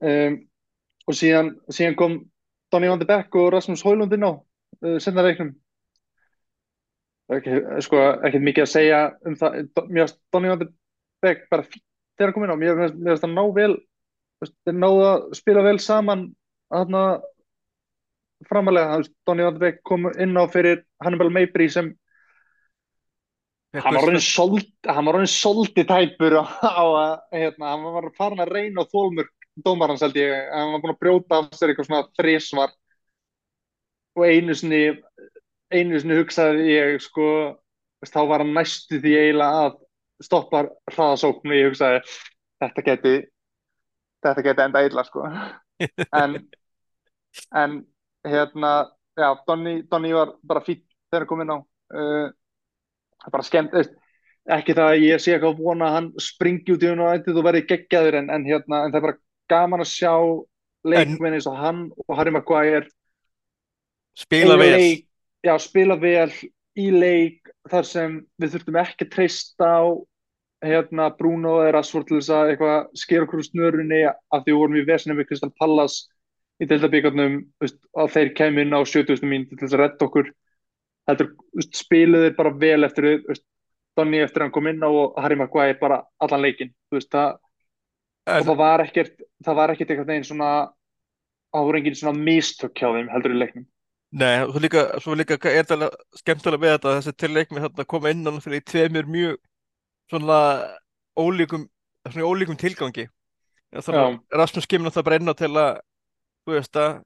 um, og síðan, síðan kom Donny van de Beek og Rasmus Højlund inn á uh, senna leiknum ekki, sko, ekkert mikið að segja um það, finnst Donny van de Beek bara fínt þegar hann kom inn á mér finnst hann ná vel þeir náðu að spila vel saman þarna framalega, Donny van de Beek kom inn á fyrir Hannibal Mabry sem hann var orðinn soldi tæpur á, að hérna, hann var farin að reyna á þólmörk dómarans held ég, hann var búin að brjóta af sér eitthvað svona þrísvar og einu sinni einu sinni hugsaði ég sko þá var hann næstu því eiginlega að stoppa hraðasókn og ég hugsaði þetta geti þetta geti enda illa sko. En en hérna já, Donny, Donny var bara fýtt þegar hann kom inn á uh, bara skemmt veist, ekki það að ég sé eitthvað að vona að hann springi út í hún og ættið og verði geggjaður en, en, hérna, en það er bara gaman að sjá leikmenn eins og hann og Harry Maguire Spila vel. leik, já, spila vel í leik þar sem við þurftum ekki að treysta á hérna, Bruno eða Rashford til þess að eitthvað skera okkur úr snörunni af því við vorum í vesinu við Kristal Pallas í deildabíkarnum að þeir kemur inn á 70. mínútu til þess að redda okkur heldur þeir bara vel eftir veist, Donny eftir að hann kom inn á og Harry Maguire bara allan leikinn þú veist það og það var ekkert það var ekkert eitthvað neginn svona það voru engin svona mistök hjá þeim heldur í leiknum nei, svo líka, svo líka er þetta skemmtilega með þetta, þessi til leikmi þarna koma inn á náttúrulega í tveimur mjög svona ólíkum, svona ólíkum tilgangi. Þannig að Rasmus kemur náttúrulega bara inn á til að, þú veist að,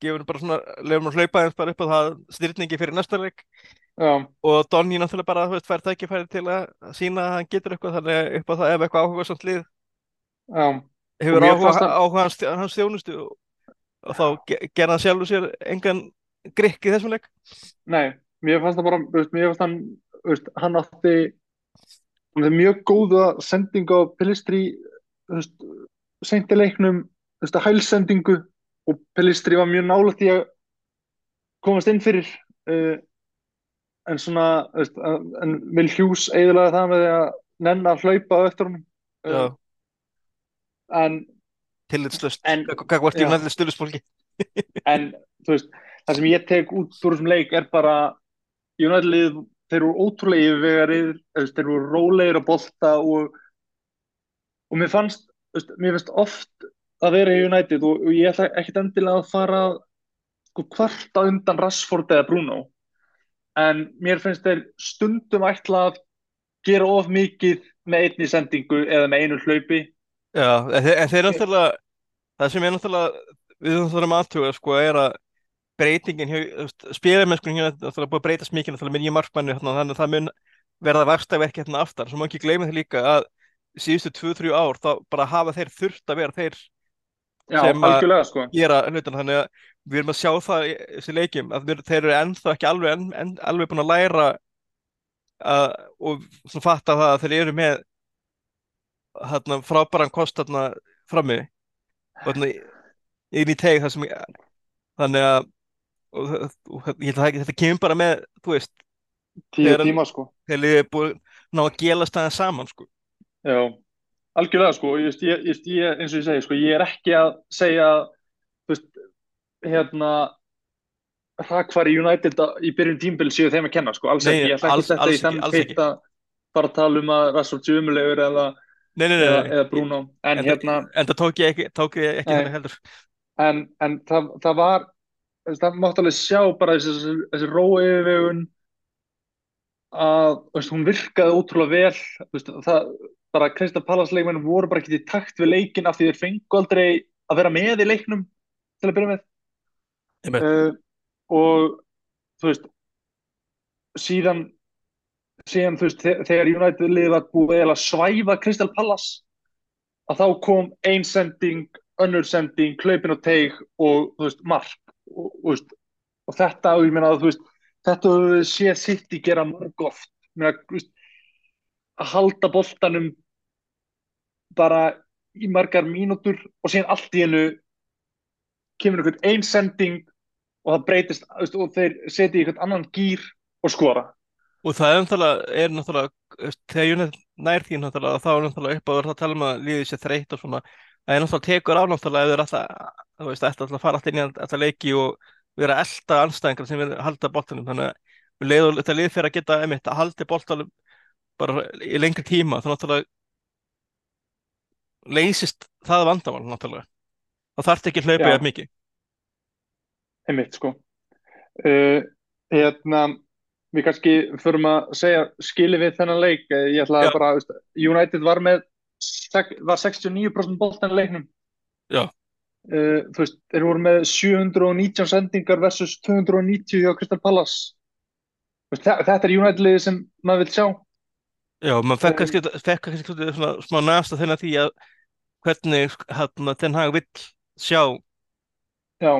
gefur bara svona, lefum hann hlaupa eins bara upp á það styrningi fyrir næsta leik. Já, og Donny náttúrulega bara, þú veist, fær tækifæri til að sína að hann getur eitthvað, þannig að upp á það ef eitthvað áhuga samt lið já, hefur áhuga, það- áhuga hans, hans þjónustu. Og, og þá ge- gerði hann sjálfur sér engan grikk í þessum leik. nei mér fannst það bara, veist, mér fannst hann veist, hann átti mjög góða sendingu á Pelistri þú veist, seinti leiknum þú veist, hælsendingu og Pelistri var mjög nálægt í að komast inn fyrir uh, en svona veist, að- en Will Hughes eiginlega það með því að nenn að hlaupa eftir honum uh, en tillitslöst, En- hvað vart í já. næðlega stuðlisfólki. en þú veist, það sem ég tek út úr þessum leik er bara United lið, þeir eru ótrúlega veist, þeir eru rólegir að bolta og og mér fannst, veist, mér finnst oft að vera í United og, og ég ætla ekkit endilega að fara sko kvarta undan Rashford eða Bruno. En mér finnst þeir stundum ætla að gera of mikið með einni sendingu eða með einu hlaupi. Já, en þeir, þeir náttúrulega, það sem er náttúrulega við þurfum aðtuga sko er að breytingin spilamennskunum hérna er búið að breytast mikið er með nýja markmanni þannig að það mun verða verstaverki hérna aftar. Svo má ekki gleyma því líka að síðustu 2-3 ár þá bara hafa þeir þurft að vera þeir Já, sem að sko. gera hlutan þannig að við erum að sjá það í þessi leikjum að þeir, þeir eru ennþá ekki alveg, en, en, alveg búin að læra að, og svona fatta það að þeir eru með hérna, frábæran kost hérna, frammi. Inn í teg sem þannig að og, og, ég held að þetta kemur bara með þú veist tíu tíma sko. þegar þið er búin ná að gela staðið saman sko. Já, algjörlega sko ég, ég, ég, eins og ég segi sko ég er ekki að segja veist, hérna hrakfari United í byrjun tímbil séu þeim að kenna sko, alls Nei, ekki, ég ætla ekki alls í þann pitt að bara tala um að Rassort Sumulegur eða, nei, nei, nei, eða, eða Bruno. En En, hérna, en það tók ég ekki, tók ég ekki þannig heldur. En, en það, það var það mátti alveg sjá bara þessi, þessi, róyfirvegun að veist, hún virkaði ótrúlega vel. Veist, það, bara Krista Pallas leikmenn voru bara ekki í takt við leikin af því þeir fengu aldrei að vera með í leiknum til að byrja með. Uh, og þú veist síðan síðan þú veist þe- þegar United liðið var búið að svæfa Crystal Palace að þá kom ein sending önnur sending, hlaupin og teig og þú veist, mark. Og, og, veist, og þetta, og ég meina að þú veist þetta séð sitt í gera marg oft Ég meina, þú veist, að halda boltanum bara í margar mínútur og síðan allt í hennu kemur einhvern ein sending og það breytist og þeir setja í einhvern annan gýr og skora. Og það er náttúrulega, er náttúrulega þegar United nær því náttúrulega þá er náttúrulega upp á að tala um að líðið sér þreytt og svona, það er náttúrulega tekur á náttúrulega ef þeir alltaf, þú veist, alltaf fara alltaf inn í alltaf leiki og vera að elta anstæðingar sem vil halda boltanum. Þannig að um leið og þetta lið fyrir að geta einmitt að halda boltanum bara í lengri tíma þá náttúrulega leysist það vandamál náttúrulega. Þá þarf ekki að hlaupa Já. jafn mikið. Einmitt sko. Uh, hérna við kannski förum að segja skili við þennan leik. Eh, ég ætla Já. að bara, veist, United var með var 69% boltan í leiknum. Já. Uh, þú veist, þeir voru með 719 sendingar versus 290 hjá Crystal Palace. Veist, þe- þetta er United-liði sem maður vil sjá Já, maður fekk kannski, svona, smá næsta þennan því að hvernig hérna Ten Hag vill sjá já,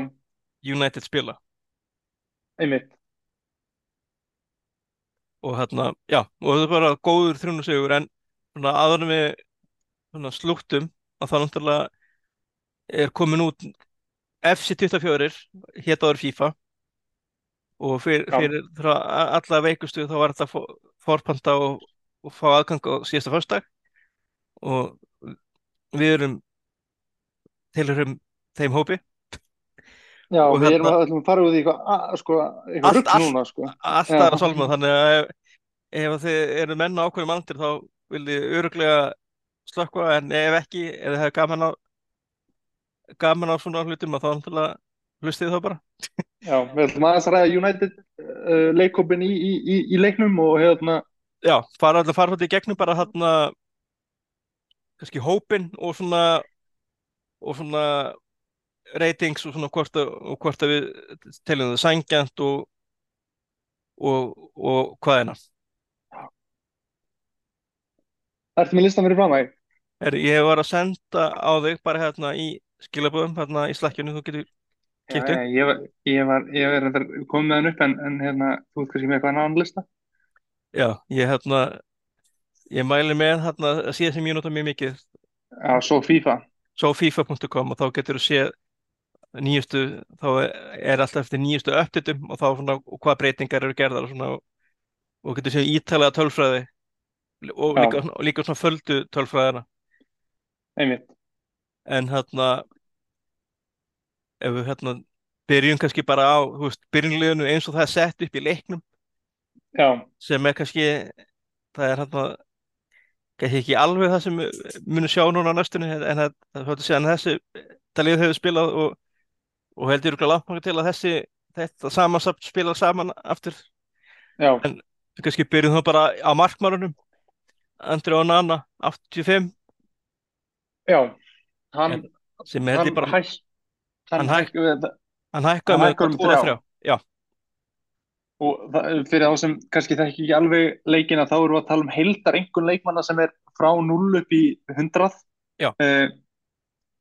United spila. Einmitt. Og hérna, já, og það er bara góður þrjónusegur en aðra við svona slúttum að það náttúrulega er komin út FC24 hétt áður FIFA. Og fyrir, fyrir frá a- alla veikustu þá var þetta forpanta og, og fá aðgang á síðasta föstudag og við erum tilhörum þeim hópi Já, Og við erum að, að fara út í eitthvað, að- sko, eitthvað Allt- rugg núna, sko. allt Já. aðra sálma þannig að ef, ef þið eru menn á ákveðum aldur þá viljið öruglega slökkva en ef ekki, ef þið hefur gaman á gaman á svona hlutum að þá náttúrulega hlustið þá bara Já, við ætlum aðeins að ræða United uh, leikópin í, í, í, í leiknum og hérna, já, fara alltaf fara svolítið í gegnum bara þarna kannski hópin og svona og svona ratings og svona hvort að, og hvort að við teljum það sangjant og og, og hvað er ertu með listan fyrir fram að ég var að senda á þig bara hérna í skilaböðum, hérna í slakkjunni, þú getur. Já, ég var, ég var, ég var reyndar komið með hann upp en, en hérna, þú ert kannski með eitthvað annan lista? Já, ég hérna ég mæli með hérna að síða sem ég nota mjög mikið Já, svo FIFA. svo fifa.com og þá getur þú séð nýjustu, þá er, alltaf eftir nýjustu uppdatum og þá svona og hvað breytingar eru gerðar og svona og getur séð ítalega tölfræði og líka, og líka svona földu tölfræðina Einmitt. en hérna ef við hérna byrjum kannski bara á, þú veist, byrjunliðinu eins og það er sett upp í leiknum Já, sem er kannski það er hérna kannski ekki alveg það sem munum sjá núna á næstunni en það það að segja en þessi það lið hefur spilað og, og heldur ykkur langt til að þessi þetta samansamt spila saman aftur. Já, við kannski byrjum þá bara á markmárunum Andri og Nana 85 já. Hann, sem hann held ég bara hætt, hann, Hann hæk- hæk, hann hækkaði með hækkar um 2 og þrjá. 3 já, og það, fyrir þá sem kannski þekki ekki alveg leikina þá erum við að tala um heildar einhvern leikmanna sem er frá 0 upp í 100 Já. Eh,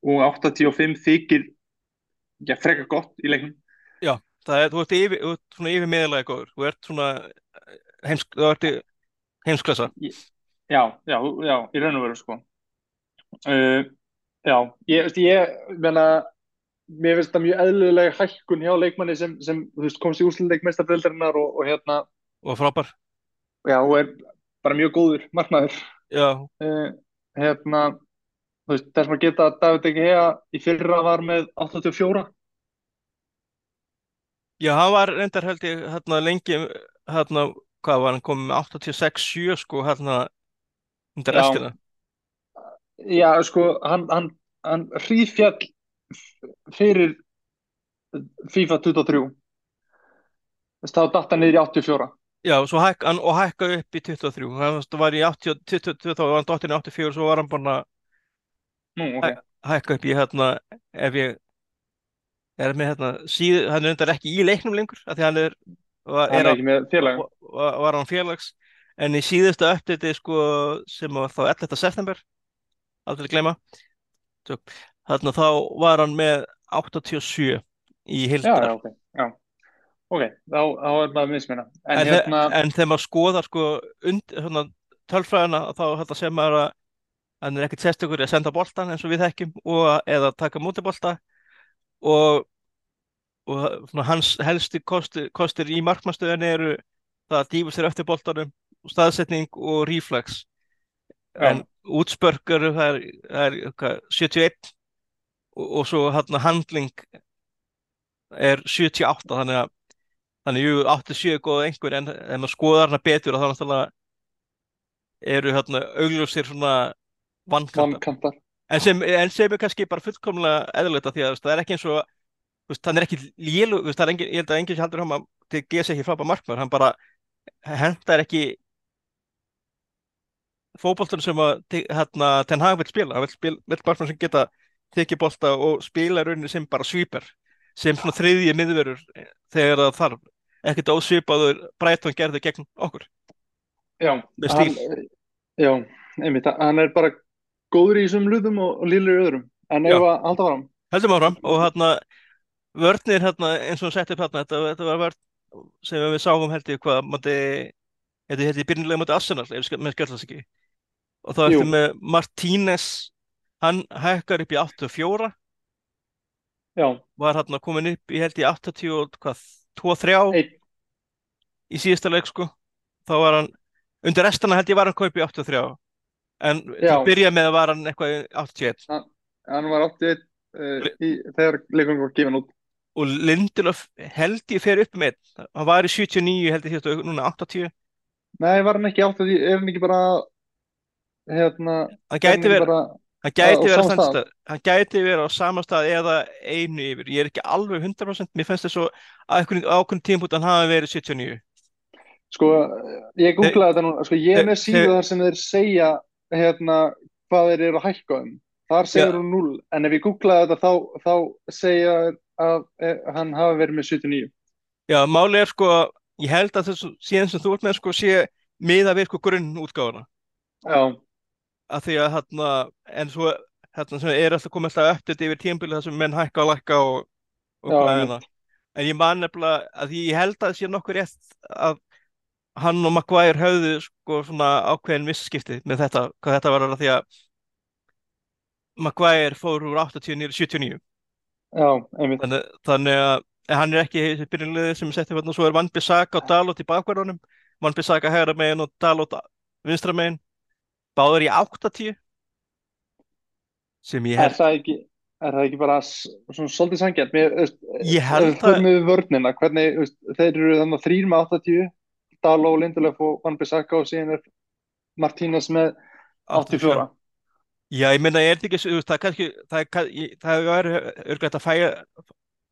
og 85 þykir já, frekar gott í leiknum. Það er, þú ert yfir, þú ert svona yfir meðalega góður. Þú ert svona heims, þú ert í heimsklassa. Já, já, já, í raun og veru sko. Uh, já, ég, ég meina mér finnst það mjög eðlulega hækkun hjá leikmanni sem, sem veist, komst í úrslutleik meistarbreldarinnar og, og hérna, og frábær. Já, og er bara mjög góður markmaður. Já, uh, hérna veist, þess að geta að David hega í fyrra var með 84 já, hann var reyndar held ég hérna lengi hérna, hvað var hann komið með 86-7 sko hérna undir Já. restina. Já, sko, hann, hann, hann hríðfjall fyrir FIFA 23 þess þá datt hann niður í 84 já, hæk, og hækkaði upp í 23 hann var í 80, 22 þá var hann dottin í 84 svo var hann bara nú, ok, hækka upp í hérna ef ég er með hérna síð, hann er reyndar ekki í leiknum lengur af því hann er, var, hann er félag. Var, var hann félags. En í síðustu uppdati sko sem var þá 11. september aldrei gleyma þarna þá var hann með 87 í já, hildar já, ok, já. Ok, þá, þá er það mismina en, en, hérna, en þegar maður skoðar sko hérna, tölfræðina þá hérna, sem maður að hann er ekkert sérstakur að senda boltan eins og við þekkjum og, eða taka múti bolta. Og, og svona, hans helsti kostir, kostir í markmannstöðinni eru það að dýfa sér eftir boltanum staðsetning og reflex. Já. en útspörk eru það er, það er hvað, 71 og, svo hérna handling er 78 þannig að þannig jú, 87 er góð einhver en ef maður skoðar hana betur þá náttúrulega eru hérna augljósir svona vannkanta vannkantar en sem, en sem er kannski bara fullkomlega eðlilegt af því að það er ekki eins og hann er ekki lélu, það er engin, ég held að enginn sé haldur hann að til GS ekki frábæð markmaður, hann bara hendar ekki fótboltan sem að hérna, Ten Hag vil spila, hann vil spila vil markmaður sem geta tekið bolta og spila í rauninni sem bara svíper, sem svona þriðji miðverur þegar það þarf. Ekkert ósvipaður Brighton gerði gegn okkur. Já, hann, stíl. já, einmitt, hann er bara góður í þessum hlutum og, og lillur í öðrum. En ef að halda fram Heldum áfram og hérna vörnir hérna eins og hún setti upp hérna þetta, þetta var vörn sem við sáum held ég hvað mátti þetta held ég byrjunlega mátti Arsenal ef ske- með skjöldast ekki. Og þá eftir með Martínez hann hækkar upp í 84 já, var hérna komin upp í held ég 80 og hvað 2-3 einn, í síðasta leik sko. Þá var hann undir restana held ég var hann kaup í 83 en til Já. að byrja með var hann eitthvað í 81 hann var 81 uh, í, þegar leikum var gefin út. Og Lindelöf held ég fer upp með hann var í 79 held ég þetta núna 80 nei, var hann ekki 80, er hann ekki bara hérna, hann hann gæti verið bara hann gæti verið á sama stað? stað hann gæti verið á sama stað eða einu yfir ég er ekki alveg 100% mér finnst þess að ákveðin tímpút hann hafi verið 79 Sko, ég googlaði þetta núna, sko, ég er með síðu þar sem þeir segja, hérna, hvað þeir eru að hækka um. Þar segir Já. hún 0, en ef ég googlaði þetta þá, þá segja þeir að eh, hann hafi verið með 79. já, málið er sko ég held að þessu síðan sem þú ert með sko sé miða við sko grunn útgáfuna Já, af því að hérna en svo hérna sem er alltaf komið alltaf uppdætt yfir tímabilið þar sem menn hækka og lækka og, og hérna en ég man nefnilega að ég held að sé nokkuð rétt að hann og Maguire höfðu sko svona ákveðin visskipti með þetta, hvað þetta var að því að Maguire fór úr 80 niður í 79 já, þannig, þannig að hann er ekki þessi byrjunliði sem setti hérna svo er Van Bissaka og Dalot í bakverðunum Van Bissaka hægra megin og Dalot vinstra megin báður í 80 sem ég Er held það ekki, er það ekki bara svona svolítið sangjart? Ég held vörnina, hvernig, þeir eru þannig þrýr með 80, Daló, Lindelöf og Van Bissaka og síðan er Martínez með 84. Já, ég meina, ég er ekki, það er kannski, það er, það er örglætt að færa,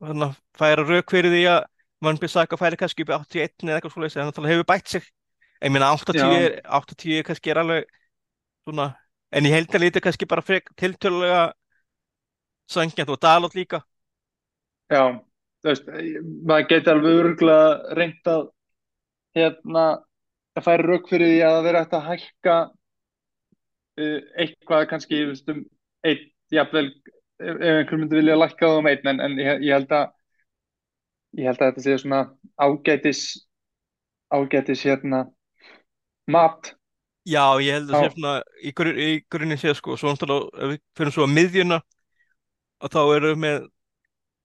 þannig að færa rauk fyrir því að Van Bissaka færi kannski upp í 81 eða eitthvað svoleiðis, en það hefur bætt sig. Ég meina, 80 Já. er, 80 er kannski er alveg svona, en ég held að lítið kannski bara frek tiltölulega sangjant og Dalot líka. já, þú veist, maður geti alveg örgulega reynt að hérna, að færa rauk fyrir því að það vera hægt að hækka uh, eitthvað kannski um einn, jafnvel ef ef einhver myndi vilja lækka það um einn en, en ég, ég held að ég held að þetta sé svona ágætis ágætis hérna mat Já, ég held að sé svona í, grunn, í grunni sé sko, svo náttúrulega við fyrir svo að miðjuna og þá erum við með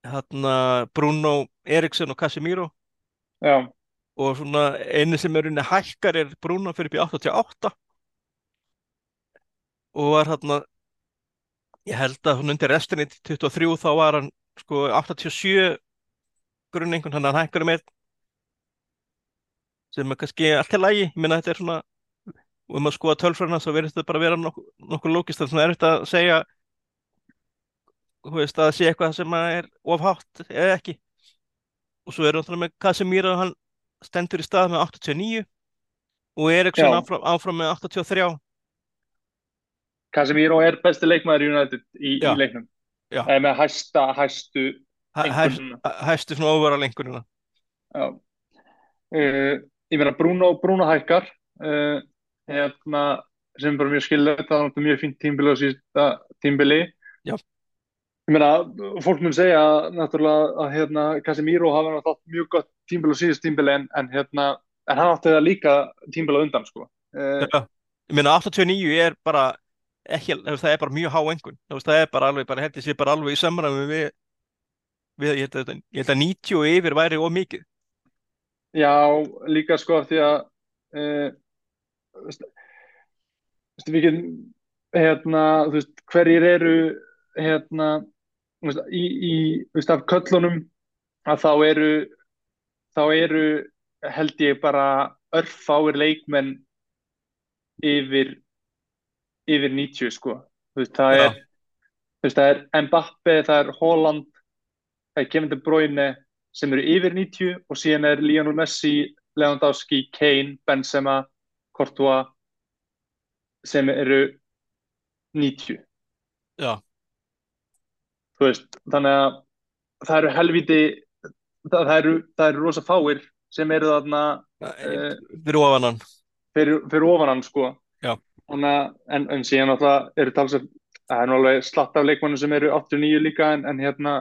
hérna Bruno Eriksson og Casemiro. Já, og svona eini sem er unni hækkar er Bruno fyrir í 88 og var hérna ég held að hún undir restinni til 23 þá var hann sko 87 grunni einhvern hann hækkar um einn. Sem er kannski allt í lagi, ég meina þetta er svona og um að skoða tölfræðina svo verðist þetta bara vera nokkuð, nokkuð lókist það er erfitt að segja þú veist að það sé eitthvað sem að er ofhátt eða ekki. Og svo er náttúrulega með Casemiro hann stendur í stað með 89 og Eriksson áfram, áfram með 83 Casemiro er besti leikmaður í United í, í leiknum. Eða með hæsta, hæstu Hæ- hæst, hæstu svona óvara lengunina já. Uh, ég meina Bruno, Bruno hækkar. Uh, hérna, sem er bara mjög skilvægt það er mjög fínt tímbili á sísta tímbili já, ég meina, fólk mun segja náttúrulega að hérna, Casemiro hafa náttúrulega mjög gott tímbili á síðast tímbili en, en hérna, en hann átti það líka tímbili á undan sko. Uh, já. Ég meina 89 er bara ekki, það er bara mjög há engun það er bara alveg, bara held ég bara alveg í samræmi við, við ég, held að, ég held að 90 og yfir væri of mikið. Já, líka sko af því að uh, veist, veist, við getum hérna, þú veist, hverjir eru hérna þú veist, í, í, þú veist, af köllunum að þá eru þá eru held ég bara örfáir leikmenn yfir yfir 90 sko. Þú veist, það já, er, þú veist, það er Mbappe, það er Haaland það er Kevin De Bruyne sem eru yfir 90 og síðan er Lionel Messi, Lewandowski, Kane, Benzema, Courtois sem eru 90 já, veist, þannig að það eru helviti það, það eru, eru rosa fáir sem eru þarna uh, fyrir ofan hann fyrir, fyrir ofan hann sko að, en, en síðan náttúrulega eru talsað, það er nú alveg slatt af leikmannum sem eru 89 líka en, en hérna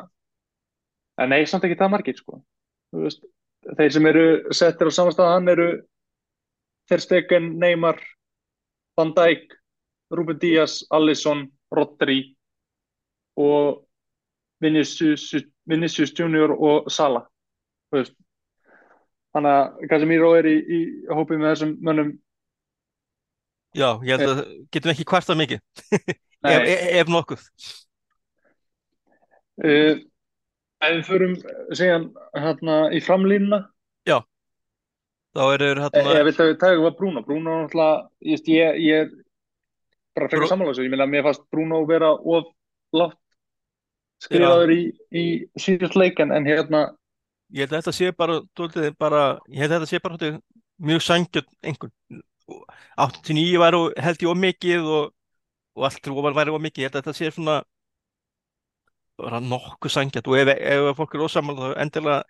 en nei, samt ekki það margir sko. Veist, þeir sem eru settir á samanstæðan eru Ter Stegen, Neymar Van Dijk, Ruben Díaz Alisson, Rodri og Vinicius, Vinicius Junior og Sala þannig að Casemiro er í, í hópi með þessum mönnum. Já, ég held að getum ekki kvartað mikið. Ef, ef, nokkuð. Uh, ef við förum síðan hérna í framlínuna. Já, þá eru e, hérna ég vil að við tægum að Bruno. Bruno náttúrulega, ég, ég, ég er bara Brú, sammála þessu, ég meina að mér fannst Bruno vera of látt skrifaður í, í síðust leik en, hérna, ég held að þetta sé bara, dóltið, bara ég held að þetta sé bara dálítið, mjög sangjöld einhvern 89 væri of- held ég of mikið og, og allt ofan væri of mikið, ég held að þetta sé svona bara nokkuð sangjöld og ef, ef fólk er ósamála þá endilega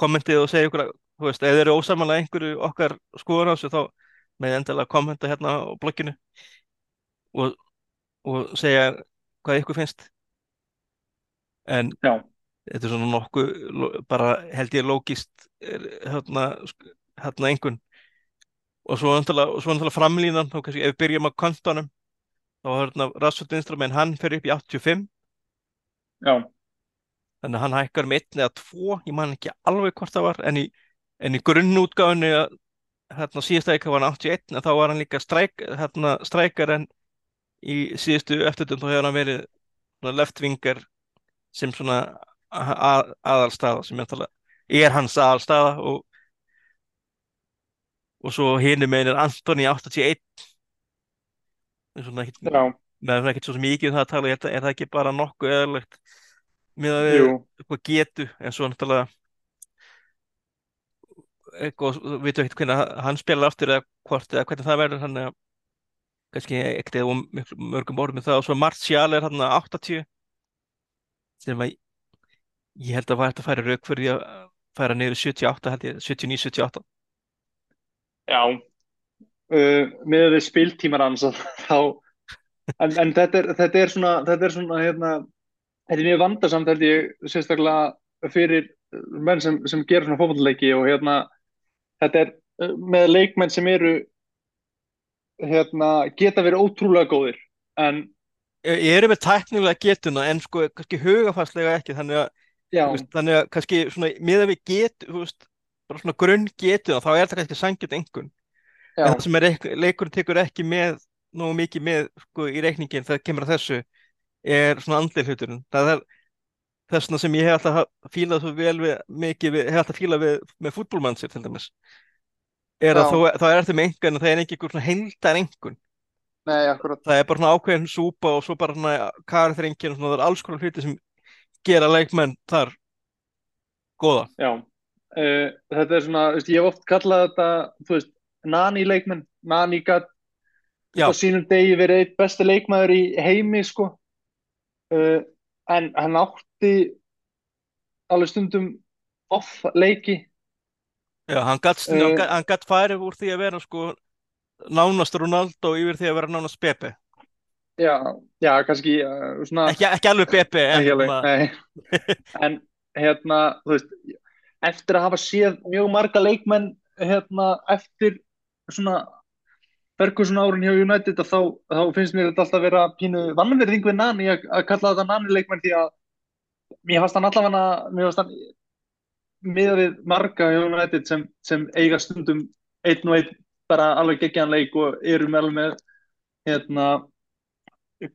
kommentið og segja ykkur að, þú veist, þeir eru ósamála einhverju okkar skoðun á þessu þá með endilega kommenta hérna á blogginu og, og segja hvað ykkur finnst. En já, þetta er svona nokkuð lo- bara held ég lógist hérna, hérna einhvern og svo náttúrulega, framlínan þá kannski ef við byrjum á kontanum þá var hérna Rassut Instrument, hann fer upp í 85 já, þannig að hann hækkar um 1 eða 2 ég man ekki alveg hvort það var en í, en í grunnútgáfunni hérna síðasta ekki var hann 81 en þá var hann líka stræk, hérna, strækar en í síðustu eftirtum þá hefur hann verið leftvingar sem svona að, aðalstaða sem er, er hans aðalstaða og, og svo megin er Antoni 81 svona já, með ekkert svo mikið um það að tala, er, það- er það ekki bara nokkuð eðalegt með að við getu en svo náttúrulega eitthvað, við veitum ekkert hvernig hann spilar aftur eða hvort eða hvernig það verður að kannski ekkert eða mörgum orðum það og svo Martial er hann 80 sem að Ég held að það væri að færa rauk fyrir því að færa niður í 78 held ég, 79-78. Já, uh, með við spiltímar hans að þá en, en þetta, er, þetta er svona þetta er svona hérna þetta er mjög vandarsamt held ég sérstaklega fyrir menn sem, sem gera svona fótballleiki og hérna þetta er uh, með leikmenn sem eru hérna geta verið ótrúlega góðir en Ég ég er með tæknilega getuna en sko kannski hugafarslega ekki þannig að, veist, þannig að kannski svona miðað við get, veist, bara svona grunn getuna þá er það kannski sangjut engun. já, En það sem leikurinn tekur ekki með nógu mikið með sko í reikningin þegar kemur að þessu er svona andli hluturinn. Það er þessna sem ég hef alltaf fílað svo vel við, mikið við, hef alltaf fílað við með fútbolmannsir til dæmis. Er að Já. þá, þá er þetta með engun en það er ekki einhver svona heildar engun. nei, akkurat það er bara svona ákveðin súpa og svo bara svona karþrengin og svona það er alls konar hluti sem gera leikmenn þar góða. Já, uh, þetta er svona, þú veist, ég hef oft kallað þetta, þú veist, Nani leikmenn, Nani gat Já. á sínum degi verið eitt besti leikmaður í heimi, sko, uh, en hann átti alveg stundum off leiki, Já, hann gatt Eh. uh, farið úr því að vera sko nánast Ronaldo yfir því að vera nánast Pepe. já, já, kannski uh, svona, Ekki, ekki alveg Pepe en ekki alveg, svona- nei, en hérna, þú veist, eftir að hafa séð mjög marga leikmenn, hérna, eftir svona Ferguson árin hjá United að þá, þá finnst mér þetta alltaf vera pínu vannverðing við Nani að, að kalla þetta Nani leikmenn því að mér fannst hann allavega mér fannst hann miða við marga hjá United sem, sem eiga stundum einn og einn bara alveg geggjaðan leik og eru með alveg með hérna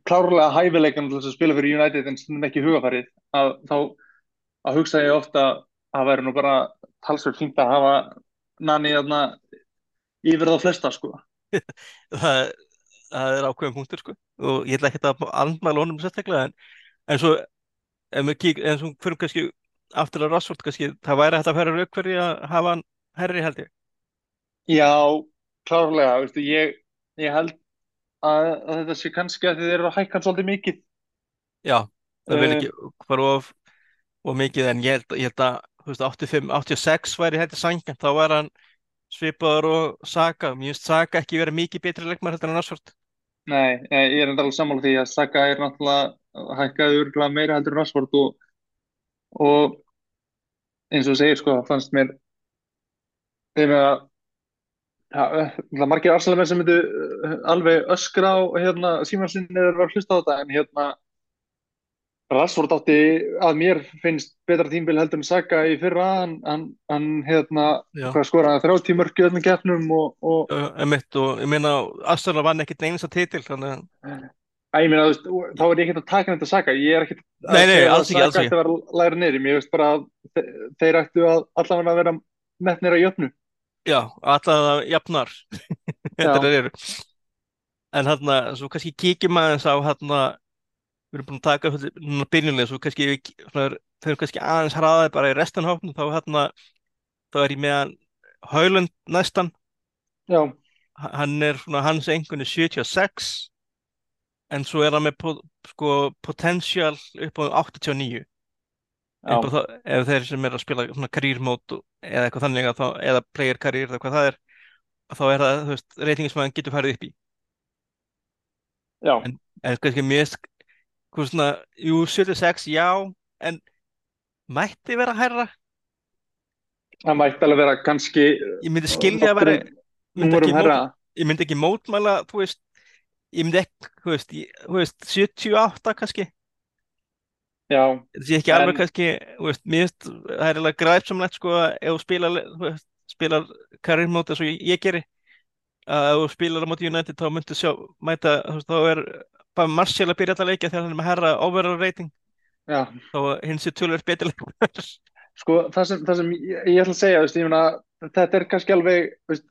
klárlega hæfileikan til þess að spila fyrir United en stundum ekki hugafarið að þá að hugsa ég ofta að væri nú bara talsveit fínt að hafa Nani yfir þá flesta sko það, það er ákveðin punktur sko og ég ætla ekki að andmæla honum sérstaklega en, en svo ef við kík, en svo fyrir kannski aftur að Rashford kannski, það væri hægt að færa rauk fyrir að hafa hann herri held ég. Já, klárlega, veistu, ég, ég held að, að þetta sé kannski að þið eru að hækka hann svolítið mikið. Já, það vil Eh. ekki fara of, of mikið en ég held, ég held að þú veist, 85, 86 væri þetta sangjant, þá var hann svipaður og Saka, mér finnst Saka ekki verið mikið betri leikmar heldur en Rashford. Nei, eh, ég er alveg sammála því að Saka er náttúrulega hækkaði örgulega meira heldur en Rashford og, og eins og segir sko, fannst mér þeim að það er margir arsalamenn sem myndu eh, alveg öskra á hérna, Símansin eða var að hlusta á þetta en hérna Rashford átti að mér finnst betra tímbil heldur en Saka í fyrra hann, hérna Já. skoraði 30 mörg í öllum keppnum og, og Uh, emitt, og ég meina Arsenal vann ekkert einasta titil þannig að ég meina, þú veist, þá er ég ekkert að taka þetta Saka, ég er ekkert að Nei, nei, að alls Saka ætti að vera læra niður, mér veist bara að þe- þeir ættu að allavega að vera metnir að jöfnu. já, alltaf jafnar þetta Já. eru en hann að, svo kannski kíkjum aðeins á hann að við erum búin að taka núna byrjunlega, svo kannski við svona, þau eru kannski aðeins hraðaði bara í restan þá hann að, þá er ég með hann Haaland næstan. Já, hann er svona, hans engun er 76 en svo er hann með sko, potential upp á 89 já, upp á það, ef þeir sem er að spila svona karýrmót eða eitthvað þannig þá, eða player karýr eða hvað það er þá er það, þú veist, reytingin sem hann getur farið upp í. Já, en kannski mjög hvað svona, jú, 76, já en mætti vera hærra? Það mætti alveg vera kannski ég myndi skilja að vera númurum mót, ég myndi ekki mótmæla þú veist, ég myndi ekki þú veist, ég, þú veist 78 kannski. Já, þetta sé ekki En- alveg kannski þú veist, mér finnst, það er alveg græpsamlegt sko ef þú spilar, þú veist, spilar karriérmót eins og ég, ég geri að ef þú spilar á móti United þá myndu sjá, mæta, þú veist, þá er bara Martial að byrja þetta leikja þegar hann er með herra overall rating, já, þá hins er tölver betur leikmar sko það sem, það sem ég, ég ætla að segja, veist, meina, þetta er kannski alveg, veist,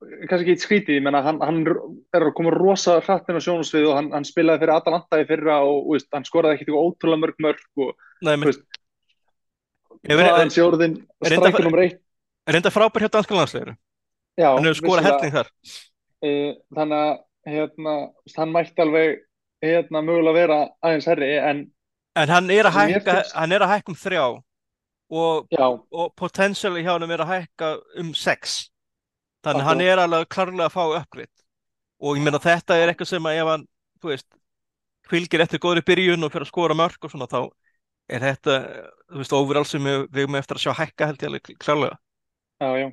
kannski ekki eitt skrítið, ég meina, hann, hann er að koma rosa hratt inn á sjónusvið og hann, hann spilaði fyrir Atalanta í fyrra og, veist, hann skoraði ekkert ótrúlega mörg mörg og Nei, menn, verið- hvaðan sé orðin Reynda- strækur nummer eitt. reynda frábær hjá danska landsliður Já, hann hefur skorað helling þar. Eh, þannig að hérna, hann mætti alveg hérna, mögulega vera aðeins herri en en hann er að hækka, finnst- hann er að hækka um þrjá og, og potentially hjá hann er að hækka um 6 þannig að hann er alveg klárlega að fá uppgritt og ég meina þetta er eitthvað sem að ef hann, þú veist fylgir eftir góðri byrjun og fyrir að skora mörg og svona þá er þetta, þú veist, overall sem við erum eftir að sjá hækka held ég alveg klárlega. Já, já.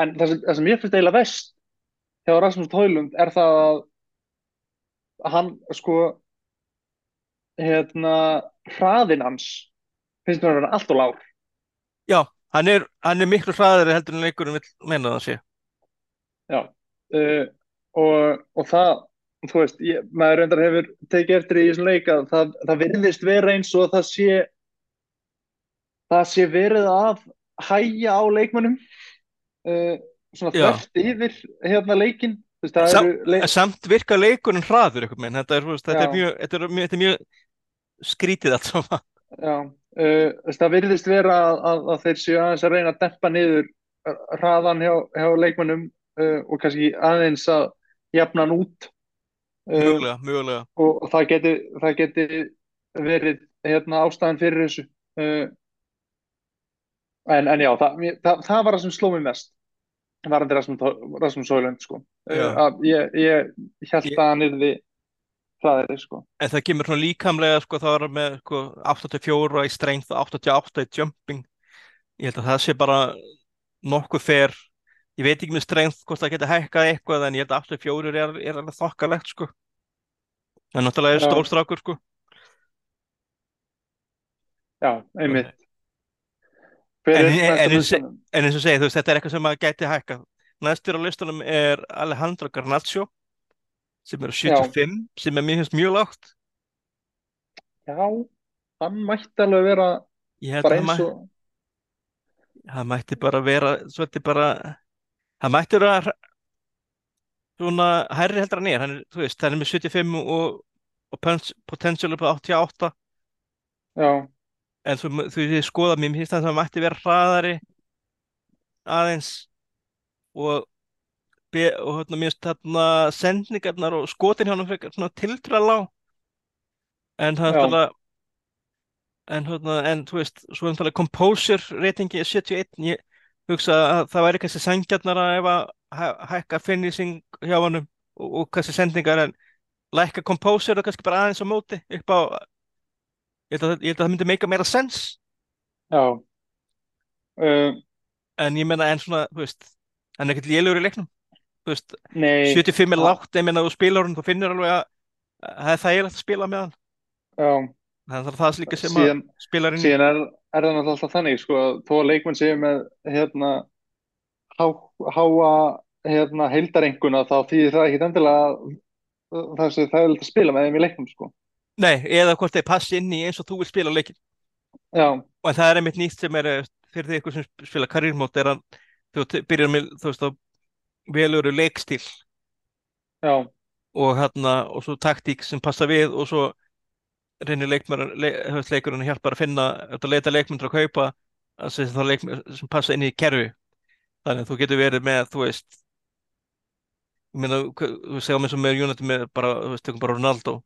En það sem, það sem ég finnst eiginlega vest hjá Rasmus Højlund er það að hann sko hérna hraðinn hans finnst mér að vera allt og lár. Já, hann er, hann er miklu hraðari heldur en leikurinn vil meina það sé. Já uh, og, og það þú veist, ég, maður reyndar hefur tekið eftir í þessum leik að það, það virðist vera eins og það sé það sé verið að hæja á leikmönnum uh, svona þvert yfir hérna leikin veist, Sam, leik, Samt virka leikurinn hraður eitthvað þetta er, veist, þetta er mjög, þetta er mjög, þetta er mjög skrítið allt saman. Já, uh, það virðist vera að, að, að þeir séu aðeins að reyna að dempa niður hraðan hjá, hjá leikmönnum uh, og kannski aðeins að jafna hann út. Uh, Mögulega, mögulega. og, og það geti, það geti verið hérna ástæðan fyrir þessu. En, en já, það, það, það var það sem sló mig mest varandi Rasmus, Højlund sko. Að ég, ég held að hann yrði hraðari sko. En það kemur svona líkamlega, sko, það var með sko, 84 í strength og 88 í jumping. Ég held að það sé bara nokkuð fer. Ég veit ekki með strength hvort það geti hækkað eitthvað, en ég held að 84 er, er alveg þokkalegt, sko. En náttúrulega er Já. stórstrákur, sko. já, einmitt En- er en- en-? En eins og segið, þú veist, þetta er eitthvað sem að geti hækkað. Næstur á listunum er Alejandro Garnacho, sem eru 75, sem er finnst mjög lágt. já, hann mætti alveg vera Ég bara að hann, eins og hann mætti bara vera, svolítið bara, hann mætti vera svona hærri heldur hann er, hann er, þú veist, hann er með 75 og, og potential upp á 88, já, en þú, þú þið skoða mér, finnst það að hann mætti vera hraðari aðeins og, og hérna, mér finnst þarna sendningarnar og skotin hjá hann frekar svona tiltrúlega lág, en það er náttúrulega en, hérna, en þú veist, svo náttúrulega composure ratingi er 71, ég hugsa að það væri kannski sangjarnara ef að hæ- hækka finishing hjá honum og, og kannski sendingar en lækka composure og kannski bara aðeins á móti upp á ég held að, ég held að það myndi meika meira sens já. Uh, en ég meina en svona, þú veist hann er ekkert lélugur í leiknum. Þú veist, nei. 75 er lágt ég meina þú spilar hann, þú finnur alveg að að það er þægilegt að spila með hann. Já, þannig að það er líka sem síðan að spilar inn síðan er, er það náttúrulega alltaf þannig sko, að þó að leikmenn séu með hérna há, háa hérna heildarenguna þá þýðir það ekki endilega að það sé það er að spila með þeim í leiknum sko. Nei, eða hvort þeir passi inn í eins og þú vil spila leikin já, og það er einmitt nýtt sem er eh, fyrir því ykkur sem spila karriérmót er að þú byrjar með þú veist að veluru leikstíl. Já, og hérna og svo taktík sem passa við og svo reynir leikmar le, leikurinn hjálpar að finna að leita leikmyndur að kaupa að sem, þá sem passa inn í kerfi. Þannig að þú getur verið með þú veist ég meina þú segjum eins og með United með bara þú veist tökum bara Ronaldo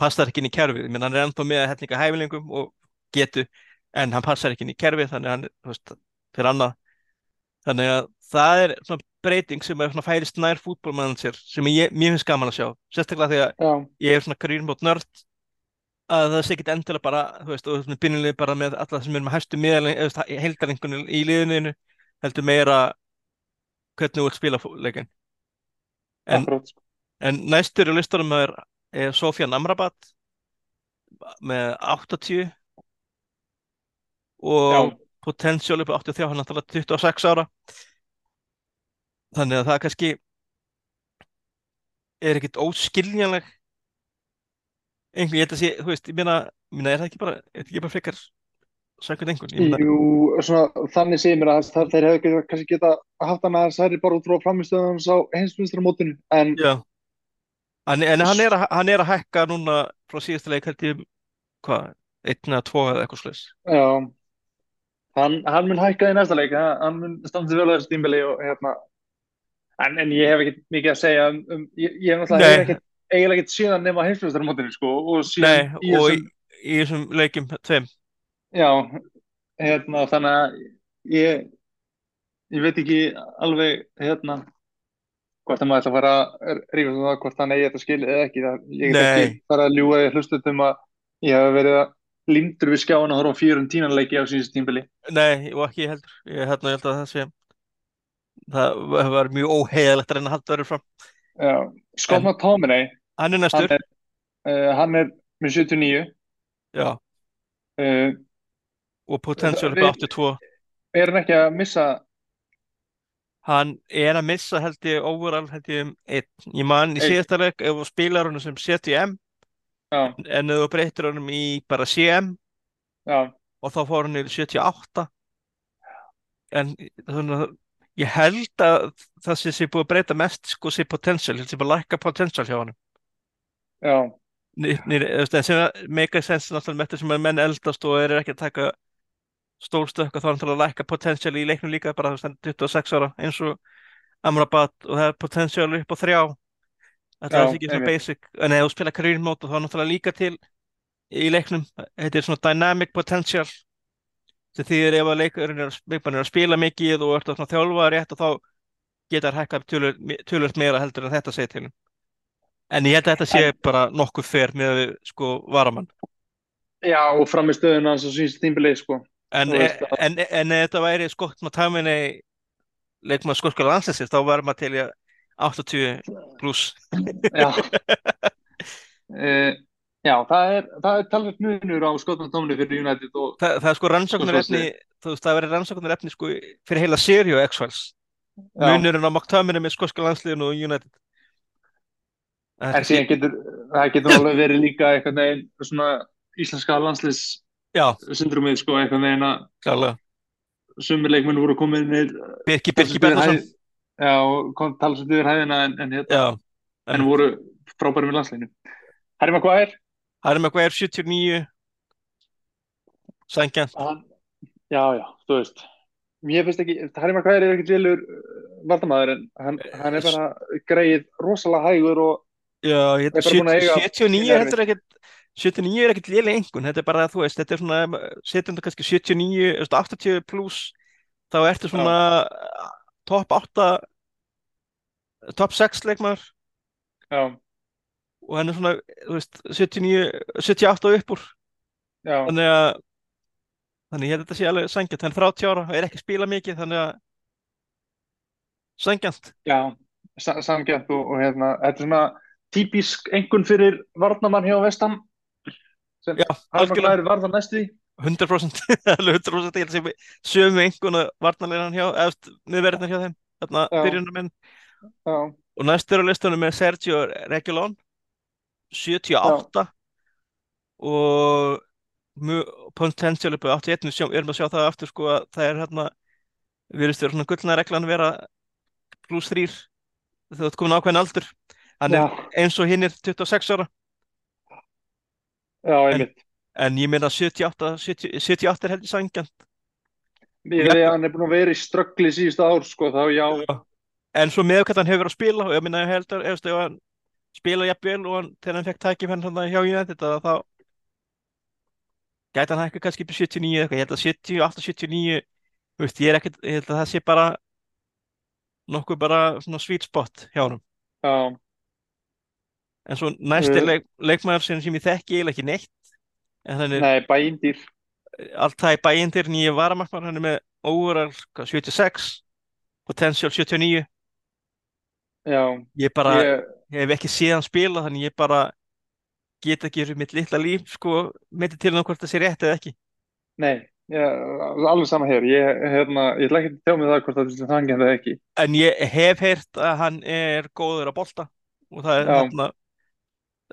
passar ekki inn í kerfið. Meina hann er ennþá með hellinga hæfilingum og getu en hann passar ekki inn í kerfið þannig að hann veist fyrir annað. Þannig að það er svona breyting sem er svona færist nær fútbolmanager sem ég, mér finnst gaman að sjá. Sérstaklega að já, ég er svona karýrmót nörd að það sé ekki endilega bara þú veist, og byrjunlega bara með alla sem er með hæstu miðaling, heildarengunni í liðinu heldur meira hvernig þú vilt spila fó- leikinn en, en næstur í listanum er Sofjan Amrabat með 80 og potential upp á 83, hann er náttúrulega 26 ára. Þannig að það kannski er ekkit óskiljanleg. Einhvern, ég held að sé, þú veist, ég meina, ég er það ekki bara, er það ekki bara frekar sækvæmt einhvern, ég jú, svona þannig segir mér að það, þeir hefðu kannski geta haft hann aðeins hærri bara út frá framistöðunum á heimsmyndstra en já en, en hann, er að, hann er að hækka núna frá ég hvað, einn eða tvo eða eitthvað slags já. Hann, hann mun hækka í næsta leik ha- hann mun standa sig vel á þessu tímbili og hérna en, en ég hef ekkert mikið að segja um, um ég, ég hef náttúrulega eiginlega ekkert síðan nema heimsmyndstra sko og síðan Nei, í og í, þessum í þessum leikjum tveim. Já, hérna, þannig að ég, ég veit ekki alveg hérna hvort að maður ætla að fara að rífa um það hvort hann eigi þetta skilið eða ekki ég get ekki fara að ljúga því hlustum að ég hef verið að lindur við skjáin að horfa fjörum tínanleiki á síðust tímbili nei, og ekki heldur. Ég, hérna, ég held að það sé það var mjög óheiðalegt að reyna að halda öðru fram. Scott en McTominay hann er hann næstur. er, uh, hann er með 79 já, uh, og potential upp á við 82 erum ekki að missa hann er að missa held ég overall held ég um einn. Ég man í síðasta leik ef þú spilar honum sem CTM já, en ef þú breytir honum í bara CM já, og þá fór hann í 78 en þannig að ég held að það sem sé búið að breyta mest sko sé potential, held sé bara lækka potential hjá honum. Já, Ný- ný- þú veist, en sem make a sense náttúrulega með þetta sem að menn eldast og eru ekki að taka stórstökk og þá er náttúrulega að lækka potential í leiknum líka bara þú veist, hann er 26 ára eins og Amrabat og það er potential upp á þrjá. Það sé ekki svona basic en ef þú spila career mode þá er náttúrulega líka til í leiknum. Þetta er svona dynamic potential. Sem þýðir ef að leikurinn er, að- er að spila mikið og ert að þjálfa rétt og þá geta þær hækkað tölvöld meira heldur en þetta segir til um. En ég held að þetta sé en bara nokkuð fer með sko varamann. já, og fram í stöðun hans á síðust tímbili sko, En, að en, en ef þetta væri skott með taminni leikmann skorskala landslæsins þá var maður til í að 80 pluss. já, uh, já, það er það er talveg munur á Scott McTominay fyrir United og Þa, það er sko rannsóknar efni, þú veist það verið rannsóknar efni sko fyrir heila seríu á X-Files. já, Munurinn á McTominay með skorskala landsliðinu og United. En en kannski, getur það getur alveg verið líka einhvern veginn svona íslenska landsliðs syndromið sko, einhvern veginn að klálega. sumir leikmenn voru kominir Birki, Birki hæð já, kom talsveit yfir hæðina en, en, hérna, Já, en en voru frábæri með landsliðinu Harry Maguire Harry Maguire 79, sængjarnt. hann, já, já, þú veist mér finnst ekki, Harry Maguire er ekkert vilur valdamaður en hann, hann er bara greið rosalega hægur og Já, ég er bara búin að eiga 79 pínu heldur erfitt. ekkert 79 er ekkert léleg einhvern, þetta er bara, þú veist, þetta er svona, setjum þetta kannski 79, þú veist, 80 pluss, þá ertu já, svona topp 8, topp 6 leikmaður. Já, og hann er svona, þú veist, 79, 78 og upp úr, já, þannig að, þannig að þetta sé alveg sangjant, hann er 30 ára og er ekki spila mikið, þannig að sangjant, já sa samgjönd og, og hérna, þetta er svona típisk einhvern fyrir varnamann hjá Vestam sem já, algjörlega. Maguire varða næstu því. 100% alveg 100% ég held að sé sömu einhvern varnarleiran hjá eða miðverðina hjá þeim þarna já, byrjunarmenn. Já, og næstur á listunum er Sergio Reguilón já, 78 og mjög potential upp á 81 við erum að sjá það aftur sko að það er hérna virðist vera svona gullna reglan vera pluss 3 þegar þú ert komin ákveðin aldur. Hann já, er eins og hinn er 26 ára já, en, einmitt. en ég meina 78 70, 78 er heldur sangjant Ég veit að hann er búin að vera í ströggli síðustu ár sko, þá já, Já. En svo með hvað hann hefur verið að spila og ég minna að ef ef hann spila jafnvel og hann, þegar hann fekk tækifæri hann hjá United að þá gæti hann hækka kannski upp í 79 eða eitthvað, ég held að 78, 79 þú veist, ég er ekkert, ég held að það sé bara nokkuð bara svona sweet spot hjá hann já, en svo næsti uh, leik, leikmaður sem, sem ég þekki eiginlega ekki neitt en er nei, bæindýr, allt það í bæindir nýja varamarkmaður, hann er með overall hvað, 76, potential 79 já, ég bara ég, ég hef ekki séð hann spila þannig ég bara get ekki fyrir mitt litla líf sko, meiti til hann hvort það sé rétt eða ekki. Nei, ég, alveg sama hér, ég, hérna, ég ætla ekki að tjá mig það hvort það er þannig eða ekki, en ég hef heyrt að hann er góður að bolta og það er já, hérna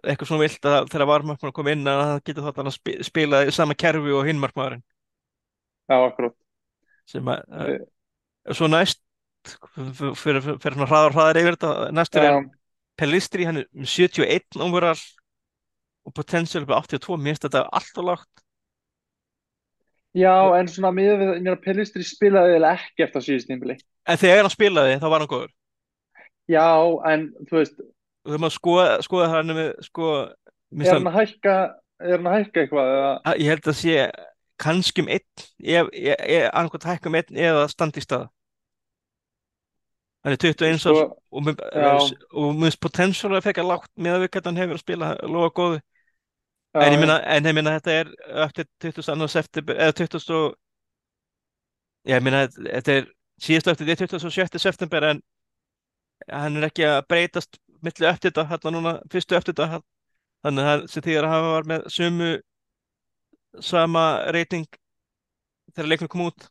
eitthvað svona vilt að þegar varmarkmaður kom inn að það getur þátt að spi, spila í sama kerfi og hinn markmaðurinn. Já, akkurat, sem að uh, svo næst fyrir, svona hraðar hraðar yfir þetta næstur er Pellistri, hann er með 71 overall og potential upp á 82, mér finnst þetta allt og lágt. Já, en svona mér að Pellistri spilaði eða ekki eftir síðust tímbili, en þegar hann spilaði þá var hann góður. Já, en þú veist, og þegar maður skoða, skoða hann með sko, er hann að hækka, er hann að hækka eitthvað eða, að ég held að sé kannski um einn ef, ef annað hækka um einn eða standi í staða hann er 21 Sko, og með potential að fekka lágt með að við hvernig hann hefur að spila lofa góðu já, en ég minna, en ég minna þetta er eftir 22. september eða 20. og ég minna þetta er síðast eftir því 27. september en hann er ekki að breytast milli eftir þetta, hérna núna fyrstu eftir þetta þannig að sem að hann var með sömu sama reyting þegar leiknum kom út.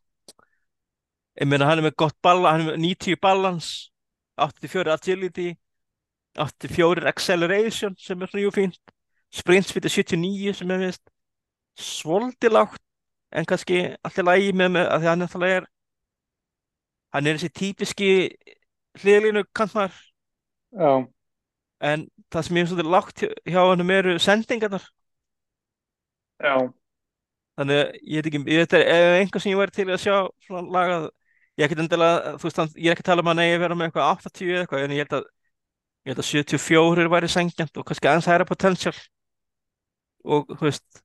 Ég meina hann er með gott balla, hann er með 90 balans 84 agility 84 acceleration sem er mjög fínt. Sprint speed er 79 sem er vist svolítið lágt en kannski alltaf lægi með með að því hann alltaf er hann er þessi típiski hliðlínu kantmar já, en það sem ég er svolítið lágt hjá, hjá hann eru sendingarnar. Já, þannig að ég veit ekki, ég veit ef einhver sem ég væri til að sjá svona lagað? Ég er endilega, veist, ég er ekki að tala um að að vera með eitthvað 80 eða eitthvað en ég held að ég held að 74 væri sengjant og kannski aðeins hæra potential. Og þú veist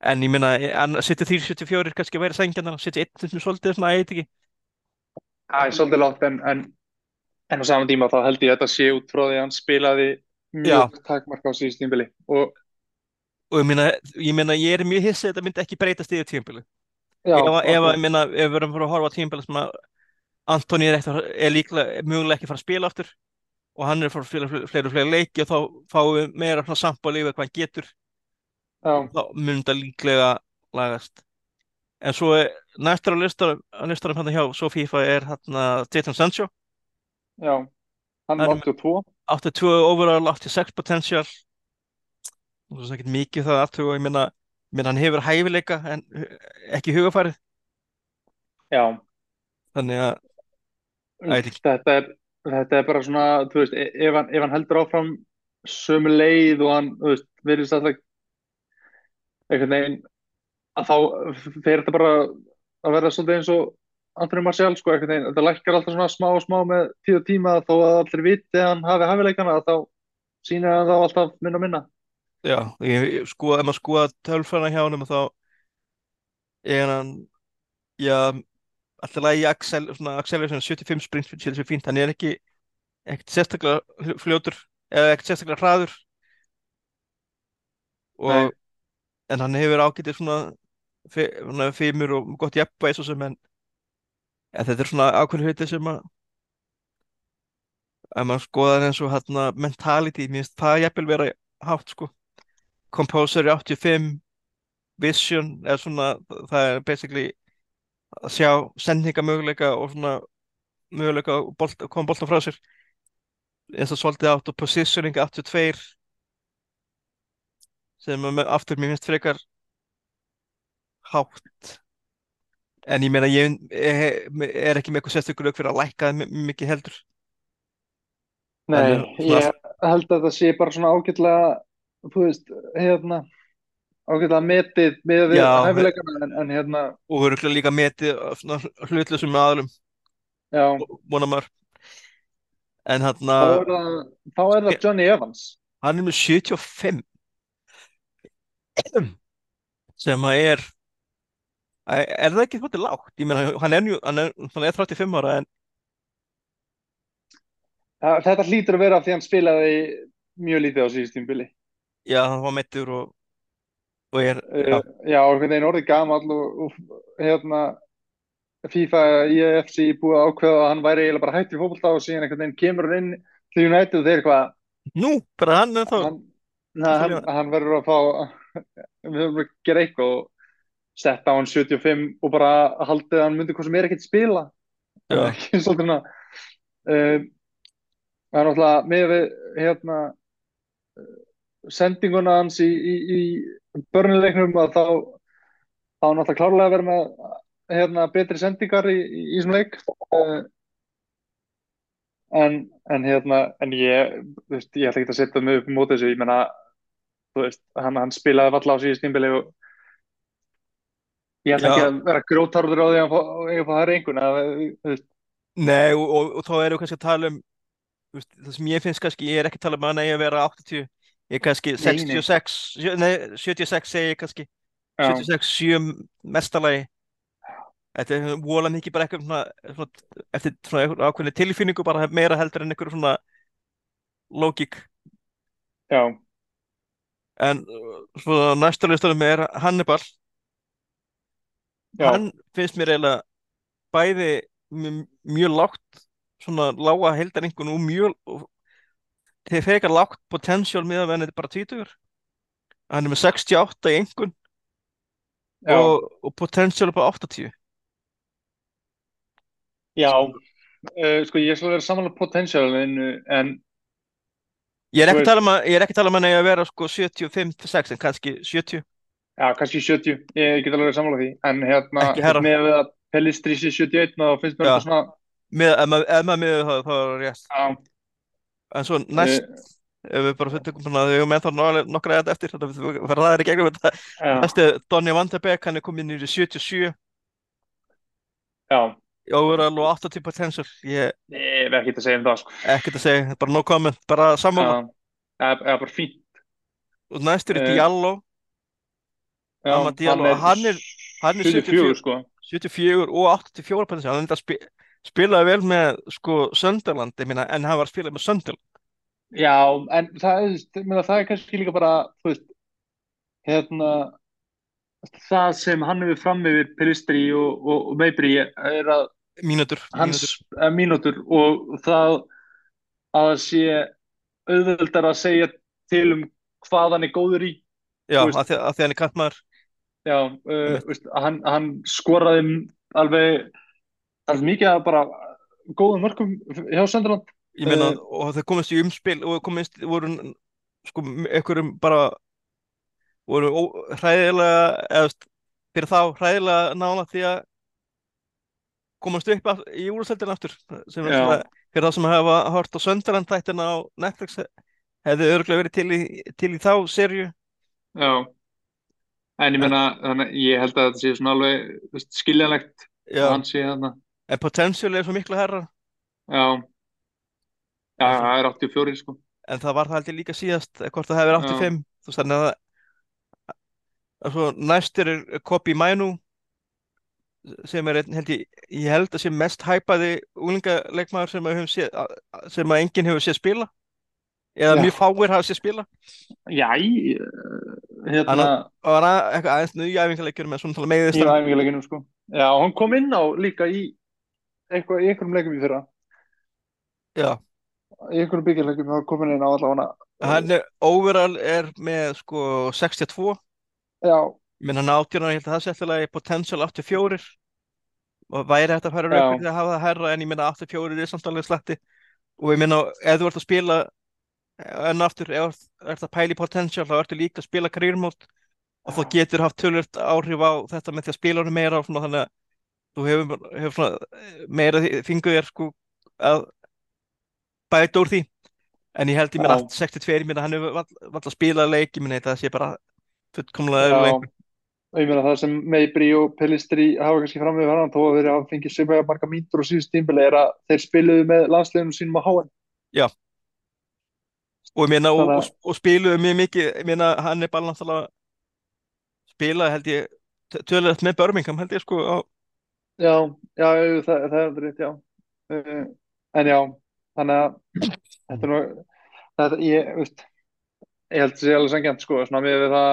en ég meina, en 73, 74 kannski væri sengjant en 71 sem svolítið svona, ég veit ekki. Það er svolítið látt en, en, en á saman tíma þá held ég að þetta sé út frá því að hann spilaði mjög takmark á síðust tímbili og og ég meina, ég meina, ég er mjög hissið að þetta myndi ekki breytast yfir tímabili já, ef, að- að, ég meina, ef við að fara að horfa á tímabili sem að Antoni er, er líklega mögulega ekki að fara að spila aftur og hann er að fara að spila fle- fleiri og fleiri leiki og þá fáum við meira svona sambal yfir hvað hann getur já, þá mun þetta líklega lagast. En svo er næstur á listanum, listanum hann hjá svo FIFA er hann Sancho já hann er er með- 82 82 overall, 86 potential. Svo er ekkert mikið það aftur og ég meina, ég meina hann hefur hæfileika en hu- ekki hugafærið já, þannig að ekki. þetta er þetta er bara svona, þú veist, e- ef hann, ef hann heldur áfram sömu leið og hann, þú veist, verðist alltaf einhvern veginn að þá fer þetta bara að verða svolítið eins og Anthony Martial, sko, einhvern veginn, þetta lækkar alltaf svona smá og smá með tíu og tíma þó að allir viti að hann hafi hafileikana þá sýnir hann þá alltaf minna minna. Já, ég, sko, ef maður skoða tölfræðina hjá honum þá er hann já, alltaf lagi Axel, svona acceleration 75 sprint fyrir sér fínt, hann er ekki ekkert sérstaklega fljótur eða ekkert sérstaklega hraður. Og Nei. en hann hefur ágætið svona svona fimur og gott jafnvæg svo sem en, en þetta er svona ákveðin hluti sem að ef maður skoðar eins og hérna mentality, mér finnst það jafnvel vera hátt sko. Composer er 85 vision er svona, það er basically að sjá sendingamöguleika og svona möguleika að bolt, koma boltan frá sér. Eins og svolítið átt og positioning 82 sem að aftur mér finnst frekar hátt en ég meina ég er, er ekki með eitthvað sérstökur auk fyrir að lækka það mi- mikið heldur? Nei, að- ég held að það sé bara svona ágætlega, þú veist, hérna, ágætlega metið með við Já, hæfileikana en, en hérna, og örugglega líka metið svona hlutlusum aðlum já, vonar maður. En hann þá er það, þá er það Johnny Evans. hann er með 75 sem að er er það ekki hvað lágt? Ég meina hann er, hann er, hann er 35 ára en Það- Þetta hlýtur að vera af því hann spilaði mjög lítið á síðust tímbili. já hann var meittur og, og er já, Uh, já, einhvern veginn orðið gamall og, og hérna, FIFA, EFC búið að ákveða að hann væri eiginlega bara hætt í fótbolta og síðan einhvern veginn kemur hann inn til United og þeir eitthvað, nú, bara hann er þá hann, hann verður að fá við höfum að gera eitthvað og setta á hann 75 og bara haldið að hann myndi hvað sem er ekkert spila. Það er ekki svolítið svona uh, það er náttúrulega með við hérna uh, sendinguna hans í, í, í börnuleiknum að þá þá er náttúrulega klárlega að vera með hérna betri sendingar í, í, í þessum leik. Uh, en, en hérna en ég, þú veist, ég ætla ekki að setja mig upp mót þessu, ég meina þú veist, hann, hann spilaði valla á síðust tímbili og ég ætla ekki að vera grótarður á því að það þú veist, nei, og, og, og þá erum við kannski að tala um veist, það sem ég finnst kannski, ég er ekki að tala um að að vera 80 ég er kannski Nei, nei. 66 sjö- nei, 76 segi ég kannski. Já, 76-7 mestalagi þetta er vola mikið bara eitthvað svona, svona, eftir svona ákveðni tilfinningu bara meira heldur en einhver svona lógík já, en svona næsta listanum er Hannibal já, hann finnst mér eiginlega bæði mj- mjög lágt svona lága heildarengun og mjög þeir fekar lágt potential með að þetta er bara 20 hann er með 68 í engun og, og potential bara 80 já. Uh, sko, ég skal vera samanlega potensialinu, en ég er Þú ekki að veist- tala um að ég er ekki að tala um að hann að vera sko 75-6 en kannski 70 já, kannski 70, ég get alveg verið samanlega því, en hérna, Ekki með við að Pellistri sé 71 og finnst mér Já. þetta svona, með, ef maður miður það þá er það rétt. Já, en svo næst uh, ef við bara fyrir að við höfum ennþá nokkra þetta eftir að við verðum það er í gegnum þetta. Já, næst er Donny Van de Beek hann er komin nýri 77 já, í overall og 80 potential. Ég hef ekkert að segja um það, sko. ekkert að segja, bara no comment bara sammála. Já, bara fínt. og næst er Eh, Diallo Já, Amad Diallo, hann er- hann er 74. 74, sko. 74 og 84 potential hann er þetta spi, spilaði vel með sko Sunderland ég meina, en hann var að spila með Sunderland Já, en það er, meina, það er kannski líka bara, þú veist, hérna, það sem hann hefur fram yfir Pellistri og, og, og Meibri er að mínútur, hans mínútur. mínútur og það að sé auðveldar að segja til um hvað hann er góður í. já, að því að því hann er kantmaður Já, uh, veist, hann, hann skoraði alveg, alveg mikið af bara góðum mörkum hjá Sönderland. ég meina, Eh, og þeir komist í umspil og komist, voru sko, einhverjum bara voru ó, hræðilega eða fyrir þá hræðilega nála því að komast upp í úrstældin aftur sem er svona, fyrir þá sem hafa hort á Sunderland þættina á Netflix hefði örgulega verið til í, til í þá serju Já, en ég meina, þannig, ég held að þetta sé svona alveg skiljanlegt já, að hann sé þarna. en potential er svo miklu herra Já, já, það er 84 sko. en það var það ég líka síðast eh, hvort það verið 85 þú veist þannig að að svo næst er Kobi Mainu sem er einn held ég ég held að sé mest hæpaði úlingaleikmaður sem, að við höfum séð, að- sem að enginn hefur séð spila. Eða Já. mjög fáir hafa séð spila. Já, í, hérna, Hann- og var að, eitthvað aðeins nýja æfingarleikjur með svona tala í hann. æfingarleikinu sko. Já, hann kom inn á líka í eitthvað, í einhverjum leikum í fyrra. já, Í einhverjum byggjarleikum, hann kom inn á allavega. hann er overall er með sko 62 Já, menn hann held að það sé alltaf potential 84 og væri hægt að fara rauk að hafa það herra en ég minna 84 er samt alveg slatti og ég minna ef þú ert að spila enn aftur, ef þú ert að pæla í potential þá ertu líka að spila career-mót og þá getur haft tölvöld áhrif á þetta með því að spila honum meira og svona þannig að þú hefur, hefur eh, meira fingur þér sko að bæta úr því en ég held ég minna Já. 62 ég minna hann hefur vall- að spila leik ég minna þetta sé bara fullkomlega já. eðlileg. Og ég meina það sem Meibri og Pellistri hafa kannski fram við varðan þó að þeir hafa fengið sem marga mínútur og síðust tímbili er að þeir spiluðu með landsliðunum sínum á HM. Og ég meina og, og, að- og spiluðu mjög mikið ég meina hann er bara náttúrulega spilaði held ég tölvöld með Birmingham held ég sko á, Já, já, það, það er rétt, já. Uh, en já, þannig að þetta er nú, þetta, ég, veist, ég held að það sé alveg sangjant, sko, svona með það,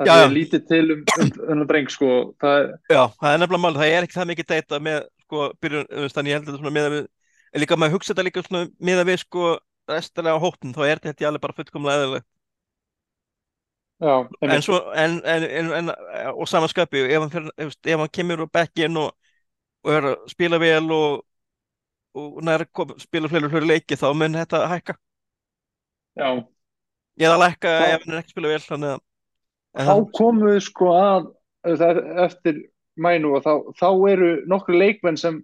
það Já, já. lítið til um, um, um dreng, sko, það er, já, það er nefnilega mál það er ekki það mikið data með sko byrjun, þannig ég held að þetta svona með við en líka maður hugsa þetta líka svona með að við sko restilega á hóttin þá er þetta ég alveg bara fullkomlega eðlileg já, en svo en, en, en, og samanskapi ef hann, ef, hann kemur úr bekkinn og, og er að spila vel og, og nær kom, spila fleiri fleiri leiki þá mun þetta hækka já. eða lækka Já. ef hann er ekki að spila vel þannig að en Þá komum við, sko, að, eftir mænu og þá, þá eru nokkru leikmenn sem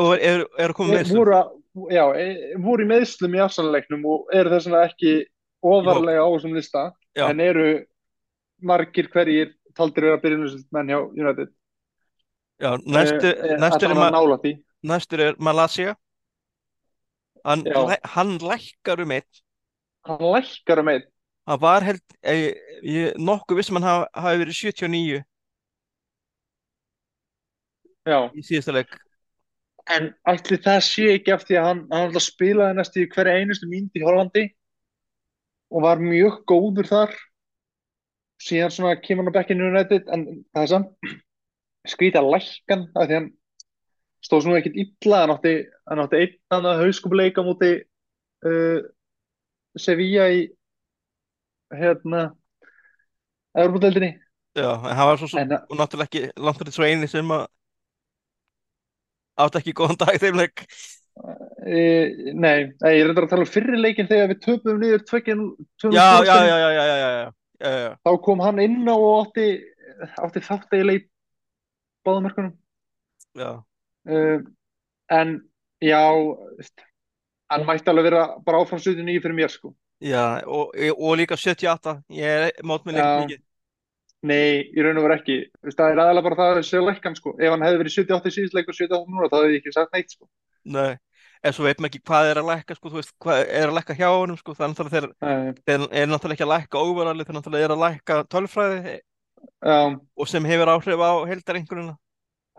og er, er að með voru, að, já, e- voru í meðslum í afsannleiknum og eru þess vegna ekki ofarlega á þessum lista Já. en eru margir hverjir taldir vera byrjunarmenn hjá United. Já, næstur, Eh, eh, næstur, er, næstur er Malaysia hann, hann lækkar um eitt hann lækkar um einn. Hann var held ég, ég nokkuð vissum hann hafi, hafi verið 79 Já, í síðasta leik en ætli það sé ekki af því að hann, hann spilaði næstu í hverja einustu mínúti í Hollandi og var mjög góður þar. Síðan svona kemur hann á bekkinu United en það er samt skrítið að lækkan af því hann stóð svona ekkert illa. Hann átti, hann átti einn annað hauskúpuleika múti uh, Sevilla í hérna Evropadeildinni já, en hann var svo, svo náttúrulega ekki langt fyrir svo eini sem að átt ekki góðan dag þeim leik e, Nei, e, ég reyndar að tala um fyrirleikin þegar við töpum niður tveikin já, já, já, já Þá kom hann inn á og átti, átti þáttegi leik báðamörkunum Já. E, En já, hann mætti alveg vera bara áfram 79 fyrir mér sko. Já, og, og líka 78 ég er mót með leik mikið nei, í raun og veru ekki. Það er aðalega bara það að sé lækkan sko. Ef hann hefði verið 78 í síðisleik og 78 núna þá hefði ég ekki sagt neitt sko. Nei, en svo veit maður ekki hvað er að lækka sko, þú veist, hvað er að lækka hjá honum sko, það er náttúrulega þeir, þeir er náttúrulega ekki að lækka overalli, þeir náttúrulega er að lækka tölfræði. Já, og sem hefur áhrif á heildareinkununa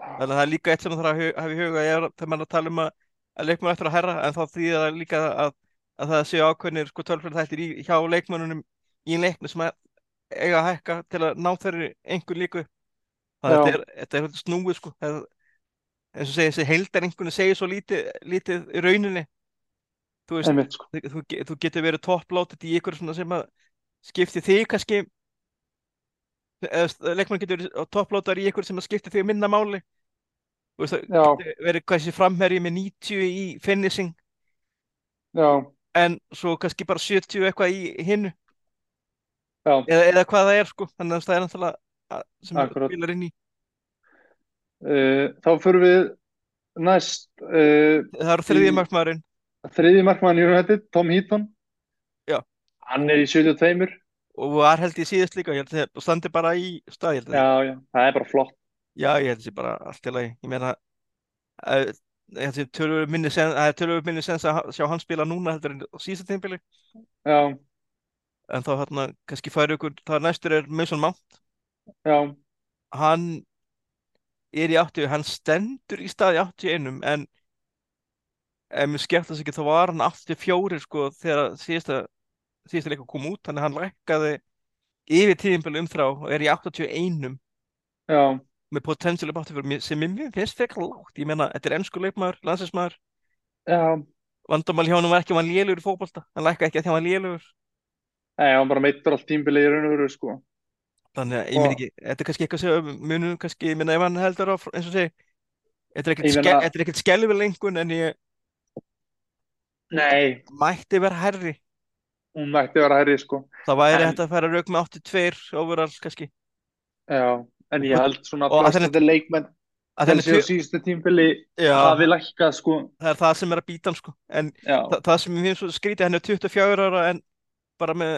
þannig að það er líka eitt sem það þarf að hafa í huga er, þegar maður er að tala um að, að leikmenn eftir að herra, en þá þýðir það líka að, að það séu ákveðnir sko tölfræði þættir í, hjá leikmennunum í leiknu sem að eiga að hækka til að ná þeirri einhver líku. Þannig að þetta er, þetta er svolítið snúið sko. Það, eins og segir þessi heildareinkunni segir svo lítið, lítið í rauninni. Þú veist, einmitt sko. þú, þú ge- þú getur verið topplótið í ykkur sem að skipti þig kannski leikmann getur verið topplótar í ykkur sem að skipti þig minna máli. Þú veist, það verið kannski framherji með 90 í finishing. Já, en svo kannski bara 70 eitthvað í hinnu eða, eða hvað það er sko. Þannig að það er náttúrulega að- sem Akkurat. spilar inn í. Uh, þá fyrir við næst uh, það eru þriðji markmaðurinn. þriði markmann í United, Tom Heaton. Já. hann er í 72 og var held ég síðast líka ég held að það standi bara í stað að já, já, það er bara flott. Já, ég held þessi bara allt í lagi. Ég meina, sens, það er tölvöru minni sens að sjá hann spila núna heldur en á síðasta tímabili. já, En þá hérna, kannski færi ykkur, það næstur er Mason Mount. já, Hann er í 80, hann stendur í stað í 81, en ef mér skemmt þess ekki, þá var hann 84 sko þegar síðasta, síðasta leikur kom út, þannig að hann lækkaði yfir tímabili um þrá og er í 81 já, með potential upp 84 sem mér finnst frekar lágt. Ég meina, þetta er ennsku leikmaður, landsinsmaður. já. Vandamál hjá honum var ekki að hann lélugur í fótbolta. Hann lækkaði ekki að því að hann var lélugur Nei, hann bara meittur allt tímbilið í raun og veru sko. Þannig að ég Og- ekki, þetta er kannski eitthvað sem munum kannski, ég minna ef hann heldur á eins og segi, þetta er ekkert Ég ske, meina- þetta er ekkert skelfileg lengun en ég Nei, mætti vera herri hún mætti vera hærri sko. Það væri hægt að fara rauk með 82 overall kannski. Já, en ég held svona Og að þetta leikmenn þenni, séu síðustu tímbili hafi lækkað sko. Það er það sem er að býta hann sko. En það, það sem ég finnst skrítið hann er 24 ára en bara með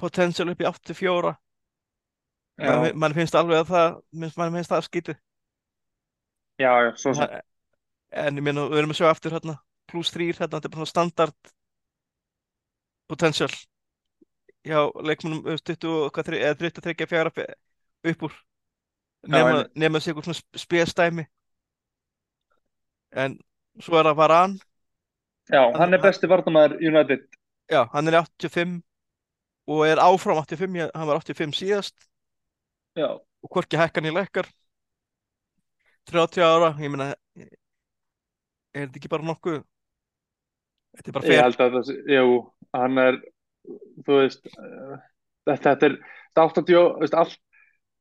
potential upp í 84 já, mann man finnst alveg að það mann finnst það skrítið. Já, já, svo sem. En ég meina, við erum að sjá aftur hérna, pluss þrýr, hérna, þetta er bara standard potential hjá leikmennum 20 og hvað, þri- eða 33 fjara upp úr. Nema, sig eitthvað svona spesdæmi. En svo er það Varan Já, hann er besti varnamæður United. Já, hann er 85 og er áfram 85, ég, hann var 85 síðast. Já, og hvorki hækkan í lekkar 30 ára, ég meina er þetta ekki bara nokkuð? Þetta er bara ég fer held að það sé, jú, hann er þú veist uh, þetta, þetta er þetta 80, þú veist, allt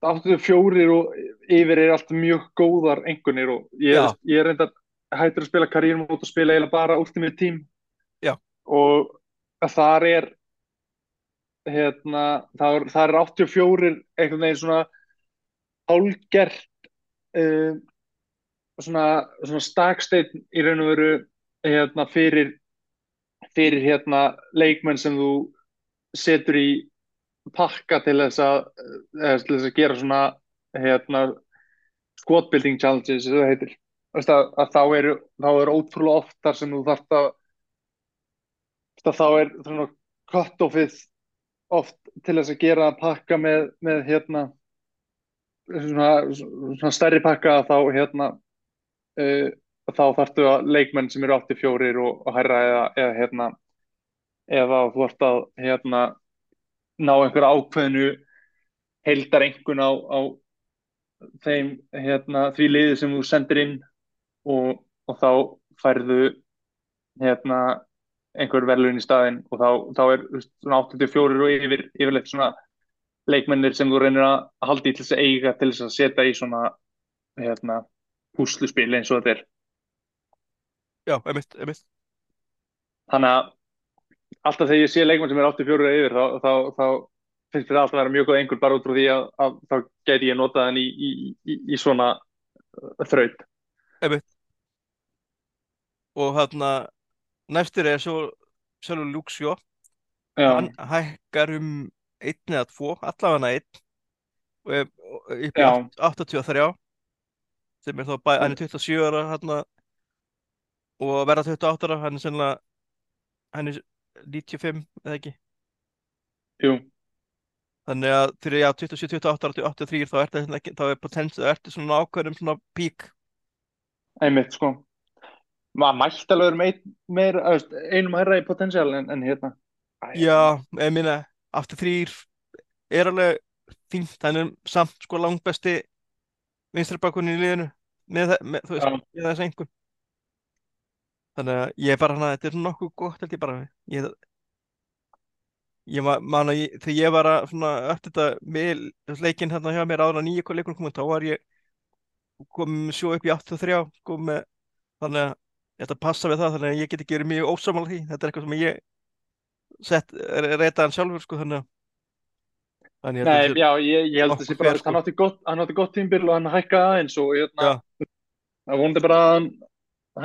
84 og yfir er allt mjög góðar engunir og ég, Já. ég er reynda hættur að spila karriérmót og spila eiginlega bara Ultimate Team. Já. og þar er hérna, það er, það er 84 einhvern veginn svona hálgert uh, svona, svona staksteinn í raun og veru hérna, fyrir fyrir hérna leikmenn sem þú setur í pakka til þess að, eða til þess að gera svona hérna squad building challenges það heitir. Að, að þá eru er ótrúlega oft þar sem þú þarft að, þá er cut-offið oft til þess að gera pakka með, með hérna svona, svona stærri pakka þá hérna uh, þá þarftu að leikmenn sem eru 84 og, og hærra eða, eða hérna eða þú ert að hérna ná einhver ákveðinu heildar engun á, á þeim hérna því liði sem þú sendir inn og, og þá færðu hérna einhver verðlun í staðinn og þá, þá er svona 84 og yfir yfirleitt svona leikmennir sem þú reynir að halda í til þess að eiga til þess að setja í svona hérna húsluspil eins og þetta er Já, emitt, emitt. þannig að alltaf þegar ég sé leikmenn sem er 84 eða yfir þá, þá, þá finnst mér alltaf að vera mjög góð einhver bara út frá því að, að þá geti ég notað henni í, í, í, í svona uh, þraut Emitt. Og hérna næstur er svo Sjálfur Lúksjó hann hækkar um einn eða tvo, allavega einn. Og er upp í Já. átt- 83 sem er þá bæ, hann er 27 ára hérna og verða 28 ára, hann er sennilega hann er 95 eða ekki? Jú, þannig að fyrir já 27, 28 ára til 83 þá ertu ekki, þá er ertu svona ákveðnum svona pík einmitt sko maður mætti alveg veist, einum hærra í potensial en, en hérna. Æ, já, ég minna, aftur þrýr er alveg fínt, hann er samt sko langbesti vinstri bakkunni í liðinu með, með, þú veist, Já. með þess einhvern þannig að ég er bara hana, þetta er nokkuð gott held ég bara. Ég, ég ma- man að ég, þegar ég var að eftir þetta með leikinn hérna hjá mér áður að nýja leikunum komið þá var ég komið svo upp í 83 sko með þannig að þetta passa við það þannig að ég get ekki verið mjög ósamal því þetta er eitthvað sem ég sett, reytaðan sjálfur sko þannig að að Nei, sé- já, ég, ég held að þessi bara, sko. hann átti gott, hann átti gott tímbil og hann hækkaði aðeins og hérna, Já. það vonandi bara að hann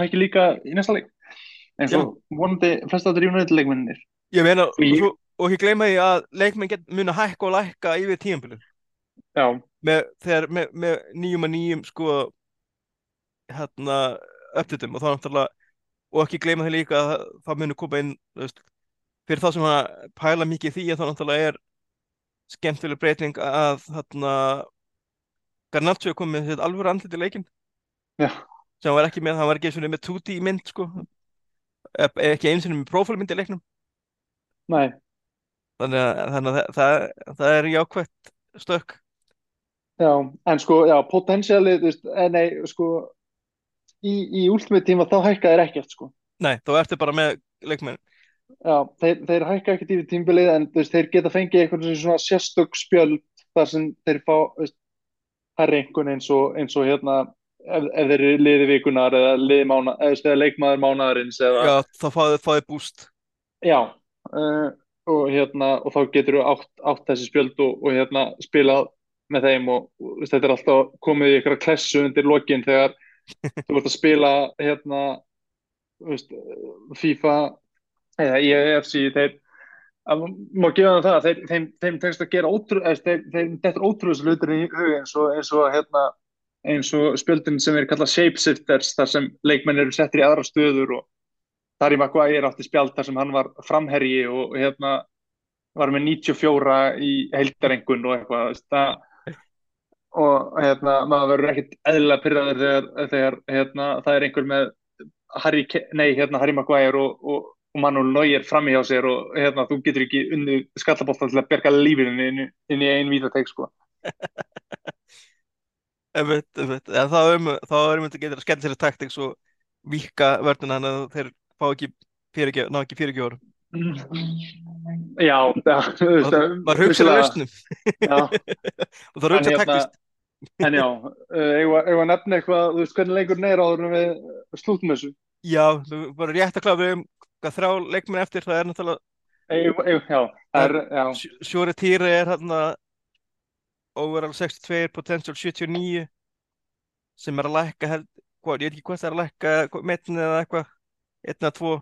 hækki líka í næsta leik eins og vonandi flest áttur í United leikmennir. Ég meina, Og ég- og, svo, og ekki gleyma því að leikmenn get, muna hækka og lækka yfir tímabilið Já, með, með, með nýjum að nýjum sko hérna upptitum og þá náttúrulega og ekki gleyma því líka að það- það munu koma inn veist, fyrir þá sem að pæla mikið því að þá náttúrulega er skemmtileg breyting að þarna Garnaccio kom með þetta alvöru andlit í leikinn. Já, sem hann var ekki með, hann var ekki eins og með 2D mynd sko. E- ekki eins og með prófálmynd í leiknum. Nei, þannig að, þannig að það, það, það er jákvætt stökk já, en sko, já, potensialið, þú veist, eh, nei, sko, í, í últimið tíma þá hækkaði þeir ekkert, sko. Nei, þá ertu bara með leikmenn Já, þeir, þeir hækka ekkert yfir tímbilið en veist, þeir geta fengið eitthvað svona sérstök spjöld þar sem þeir fá, einhvern eins og, eins og hérna, ef, ef þeir eru liði vikunar eða liði mána, eða, leikmaður mánaðarins eða, Já, þá fáið fáið búst já, uh, og hérna, og þá getur þú átt, átt þessi spjöld og, og hérna, spilað með þeim og, þetta er alltaf komið í eitthvað klessu undir lokin þegar þú ert að spila, hérna, veist, FIFA eða EFC, þeir að má gefa þeim það, þeir, þeim, þeim tekst að gera ótrú, þetta ótrúðs hlutir í hug eins og, eins og hérna, eins og spjöldin sem er kallað shapeshifters þar sem leikmenn eru settir í aðra stöður og Harry Maguire átti spjald þar sem hann var framherji og hérna var með 94 í heildarengun og eitthvað það, og hérna maður verður ekkert eðlilega pyrraður þegar, þegar hérna, það er einhver með Harry, nei, hérna, Harry Maguire og, og, og Manuel Neuer frammi hjá sér og hérna, þú getur ekki unni skallabólta til að berga lífinu inn, í- inn í einn vítateik sko. Einmitt. En þá er um, þá er um þetta getur að sér taktik svo víkka vörnina þannig að þeir fá ekki fyrirgjöfur Já, maður hugsa vissulega- lausnum. Og það hugsa En hérna- taktist. en já, við að nefna eitthvað, þú veist hvernig leikur neyra áður en við slútum þessu. Já, þú bara rétt að við um hvað þrjá leikmenn eftir það er náttúrulega Sjóri Týri er hérna overall 62, potential 79 sem er að lækka held, hvað, ég veit ekki hvað það er að lækka metin eða eitthvað, einn eða tvo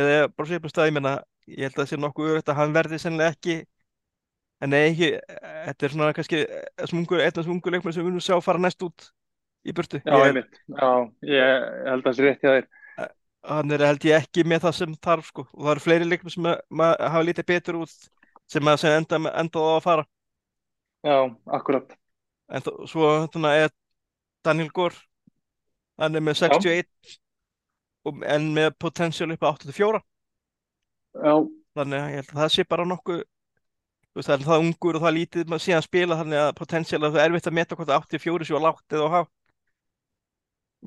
eða bara svipum stað, ég meina ég held að það sé nokkuð örugt að hann verði sennilega ekki. En ekki þetta er svona kannski smungur, einn af smungur leikmenn sem við munum sjá fara næst út í burtu. Já, Ég- einmitt, já, ég held að það sé rétt hjá þér. hann er held ég ekki með það sem þarf sko. Og það eru fleiri leikmenn sem að- ma- hafa lítið betur út sem að sem enda, endaði á að fara. Já, akkurat. En þó, svo þarna er Daniel Gore. Hann er með Já, 61 og, en með potential upp á 84 já, þannig að ég held að það sé bara nokkuð það er það ungur og það lítið síðan spila þannig að potential að það er erfitt að meta hvort 84 séu á lágt eða á hátt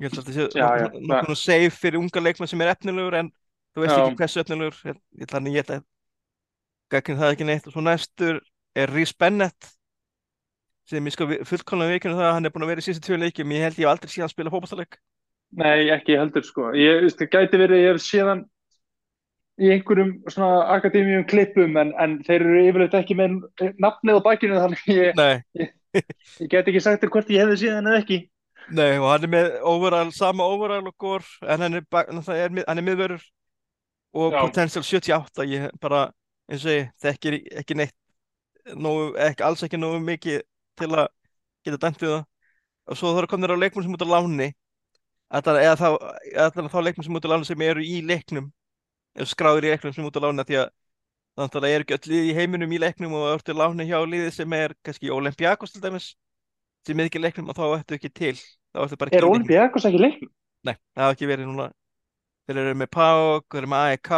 ég held að þetta sé nokkuð safe fyrir unga leikmenn sem er efnilegur en þú veist já, ekki hversu efnilegur Ég- ég- þannig ég held að gagn það ekki neitt. Og svo næstur er Rhys Bennett sem ég sko fullkomlega veikinu það að hann er búin að vera í síðustu tvö leikjum ég held ég aldrei síðan spila fótballtaleik nei, ekki heldur sko. Ég, veist, það gæti verið, ég hef séðan í einhverjum svona akademíum klippum en, en þeir eru yfirleitt ekki með nafnið á bakinu þannig ég, ég, ég get ekki sagt þér hvort ég hefði séðan eða ekki. Nei og hann er með overall, sama overall og gór en hann er, er, er miðvörur og Já, potential 78 ég bara, eins og ég, þekkir ekki neitt nógu, ekki, alls ekki nógu mikið til að geta dæmt við það. Og svo þarf að koma þér á leikmenn sem út á láni eða þá, þá leikmenn sem út á láni sem eru í leiknum skráður í leiknum sem út á láni því að þannig að það er ekki öll lið í heiminum í leiknum og það ertu láni hjá liði sem er kannski Olympiakos til dæmis sem er ekki í leiknum og þá ertu ekki til. Ekki er í Olympiakos ekki leiknum? Nei, það hafa ekki verið núna. Þeir eru með PAOK, þeir eru með AEK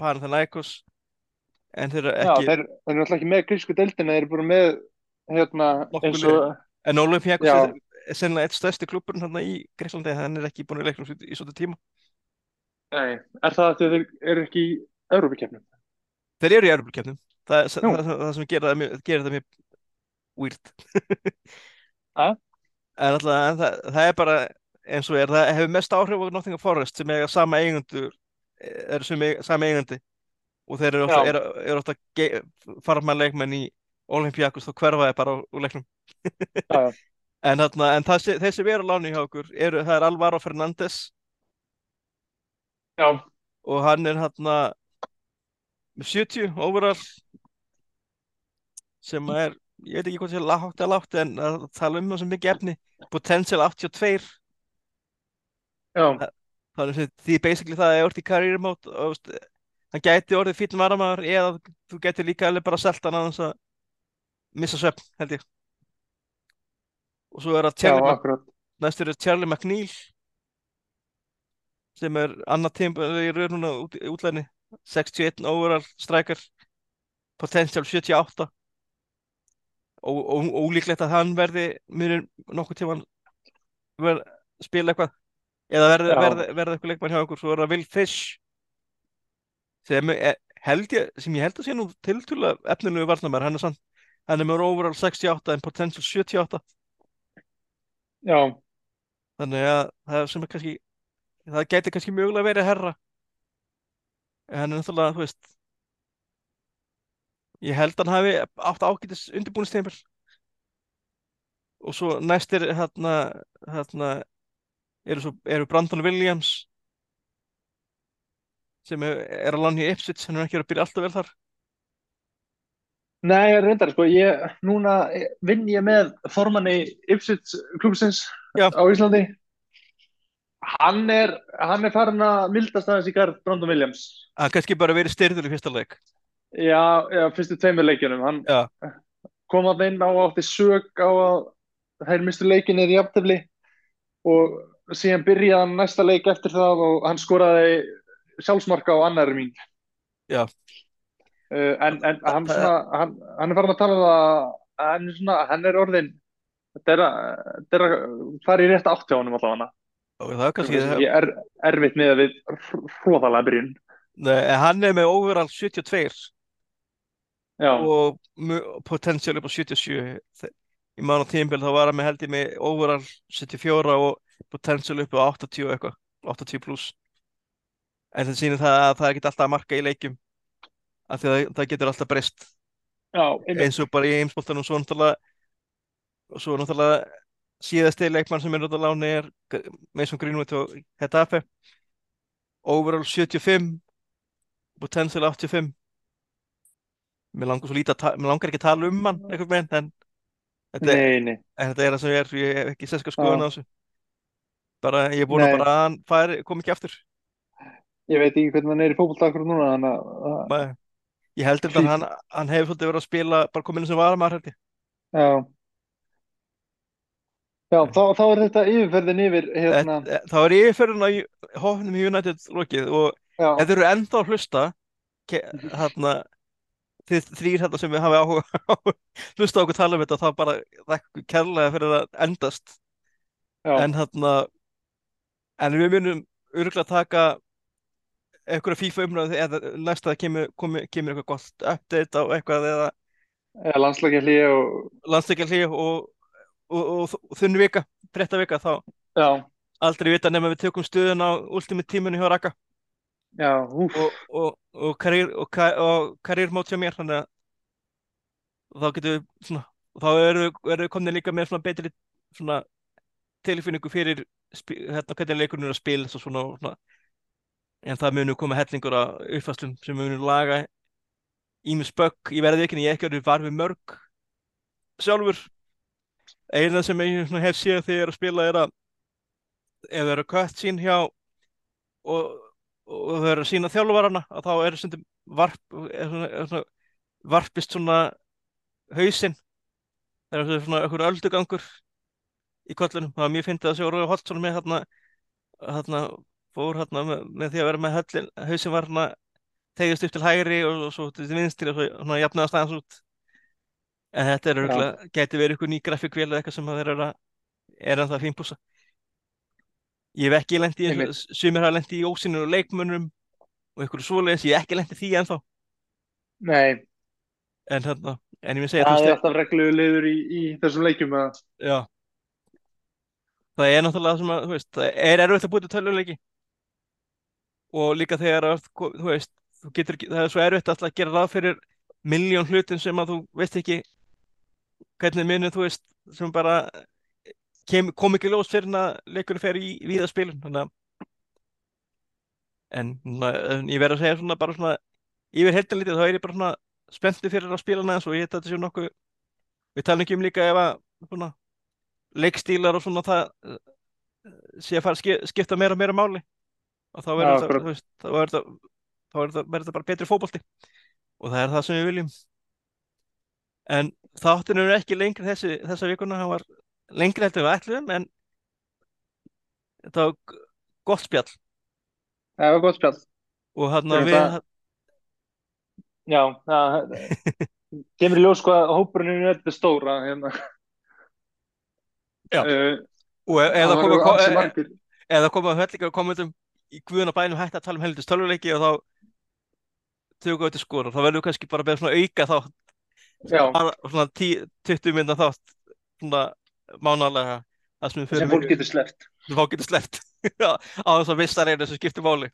Panathinaikos en þeir eru Já, ekki þeir, þeir eru alltaf ekki með grísku deildina, þeir eru bara með hérna og, en Olympiakos já, er, er sennilega eitt stærsti þarna í Greiklandi hann er ekki búin í leiknum í svona tíma nei, er það að þeir eru ekki í Európa-keppnum? þeir eru í Evropakefnum það er það, það, það sem gerir það mjög, gerir það mjög weird. En, alltaf, en það, það er bara eins og er, það hefur mest áhrif á Nottingham Forest sem eiga sama eigendur eru sem eiga, sama eigandi. Og þeir eru ofta, eru, eru ofta fara með leikmenn í Olympiakos þá hverfa þeir bara úr, leiknum. Já, já, en, þarna, en það, sem- þeir sem eru á láni hjá okkur eru, það er Alvaro Fernandes já, og hann er hérna með 70 overall sem er, ég veit ekki hvað sé lágt eða lágt en að tala um það sem mikið efni potential 82 já, Þa- þannig að því basically það er orðið í mode og hann gæti orðið fínn varamæður eða þú gæti líka alveg bara selt hann aðeins að missa svefn held ég. Og svo er það Charlie næstur er Charlie McNeil sem er annað tíma í raun núna út, útlæðinni 61 overall striker potential 78 og, og, ólíklegt að hann verði munir nokkuð tíma verð, spila eitthvað. Eða verði, verði, verði eitthvað leikmann hjá okkur svo er það Will Fish. Sem, er, ég, sem ég held að sé nú tiltúlega efnilegu varnamær hann er er með overall 68 en potential 78 já, þannig að það sem er kannski það gæti kannski mögulega verið herra. En náttúrulega þú veist ég held hann hafi átt ágætis undirbúinistempil og svo næst er hérna hérna eru, svo, eru Brandon Williams sem er, að lána í Ipswich hann er ekki að byrja alltaf vel þar. Nei, ég reyndar, sko, ég, núna vinn ég með formanni Ipswich klúbsins já, á Íslandi. Hann er, hann er farin að mildast aðeins í garð Brandon Williams. hann kannski bara verið styrður í fyrsta leik Já, já, fyrstu tveimur leikjunum. Hann já, kom að inn á átti sög á að þær mistu leikin er í aftefli og síðan byrjaði hann næsta leik eftir það og hann skoraði sjálfsmarka á annari mín. já Uh, en, en hann, svona, hann, hann er farin að tala um það að hann er, svona, hann er orðin þetta er að, fara í rétt átt hjá honum allavega það er kannski ég er erfitt með að við hróðalega byrjun. Nei, hann er með overall 72 já, og potential upp á 77 Þe- í mánu tímbil þá var hann með held ég með overall 74 og potential upp á 80 og eitthvað 80 pluss en það sýnir það að það er ekki alltaf að marka í leikjum af því að það, getur alltaf breyst. Já, eins og bara í heimsbóltanum svo náttúrulega og svo náttúrulega síðasti leikmann sem er út á láni er Mason Greenwood og Hetafe overall 75 potential 85 mér langar svo lítið að mér langar ekki að tala um hann einhvern veginn en þetta, nei, nei, en þetta er það sem ég er ég hef ekki sérska já, skoðun á þessu. Bara ég er búin að nei, bara að hann færi, kom ekki aftur. Ég veit ekki hvernig hann er í akkur núna, þannig að að-. Ég held þetta að hann, hann hefur svolítið verið að spila bara komin sem varamæður held ég. Já, já þá, þá er þetta yfirferðin yfir hérna, Þetta- Það var yfirferðin á hófnum í United lokið og já, ef þeir eru ennþá að hlusta hérna þið þrýr hérna sem við hafi áhuga á að hlusta á okkur tala um þetta þá bara þakku kærlega fyrir að endast. Já, en hérna en við munum örgulega taka einhverja FIFA umræðu eða næsta það kemur, kemur, kemur eitthvað gott update á eitthvað eða eða landslækjalli og landsleikjalli og, og, og, og þunni vika, breytta vika þá já, aldrei vita nema við tökum stöðun á ultimate tíminu hjá Raka. Já, og, og, og, karriér, og, ka- og karriérmót hjá mér þannig að þá getum við svona, þá eru við komin líka með svona betri svona tilfinningu fyrir hérna, hvernig leikurinn er að spila og svona, svona. en það munu koma hellingur af uppfæslum sem munu laga ímis bögg, ég verði ekki en ég ekki verið var við mörg sjálfur eina sem ég svona hef séð þegar ég er að spila er að ef það eru kött sín hjá og, og þau eru sína þjálfarana að þá er stundum varp, er svona, er svona, varpist svona hausinn. Það er svona einhver öldugangur í kollunum, það var mjög fyndið að sjá Rói Holtsson með hérna, hérna fór hérna með, með því að vera með höllin hausinn var hérna tegist upp til hægri og, og svo til vinstri og svo hérna jafnaði staðans út en þetta er örgulega, geti verið ykkur ný grafíkvél eða eitthvað sem það er að er að það fínpúsa ég hef ekki Einmitt. og sumir hafa lent í ósynur og leikmönnum og einhverju svoleiðis, ég hef ekki lent í því ennþá. Nei, en hérna, en ég vil segja það er alltaf reglulegu liður í, í þessum leikjum að, já. Það er náttúrulega sem að, þú veist, það er erfitt að búið til töluleiki og líka þegar að, þú veist, þú getur það er svo erfitt alltaf að gera ráð fyrir miljón hlutum sem að þú veist ekki hvernig minu, þú veist, sem bara kem, kom ekki ljós fyrir að leikurinn fer í víða spilun þannig að en, en ég verð að segja svona bara svona yfir heldan lítið þá er ég bara svona spenntur fyrir að spila næðans og ég þetta sé nokkuð við talum ekki um líka ef að svona, leikstílar og svona það eh, sé að fara að ski- skipta meira og meira máli. Og þá verður þetta, þá verður þetta bara betri fótbolti. Og það er það sem við viljum. En þáttinu er ekki lengri þessi, þessa vikuna, hann var lengri heldur við ætluðum en þetta var gott spjall það var gott spjall og hann Fyrir við það- já, það kemur í ljós hvað hópurinn er þetta stóra hérna. Já. uh, og e- eða koma e- margir eða koma höllingar komendum í guðuna bænum hægt að tala um heldur tölvuleiki og þá tökum við til skora þá verðum við kannski bara með svona auka þá já, svona 10, 20 minna þátt svona mánalega sem fólk getur sleppt. Sem fólk getur sleppt. Á þess að vissar einu sem skiptir máli.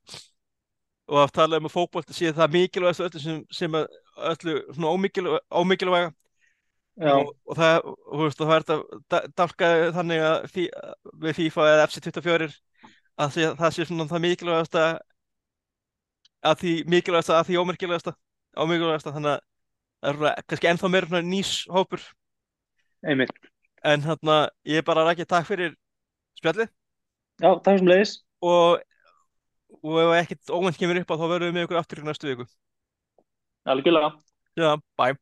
Og að tala um fótbolti sé það mikilvægast öllu sem, sem öllu svona ómikilvæga, ómikilvæga og, og það, veist, og það er þetta dálkaði þannig að fí, við FIFA eða FC24 að sé, það sé svona það mikilvægast að því mikilvægast að því ómikilvægast þannig að er svona, kannski ennþá meira svona nýs hópur einmitt. En hérna ég er bara að rækja takk fyrir spjallið. Já, takk sem leiðis og, og ef ekkert óvænt kemur upp á þá verðum við með ykkur aftur í næstu viku. Algjörlega. Já, bye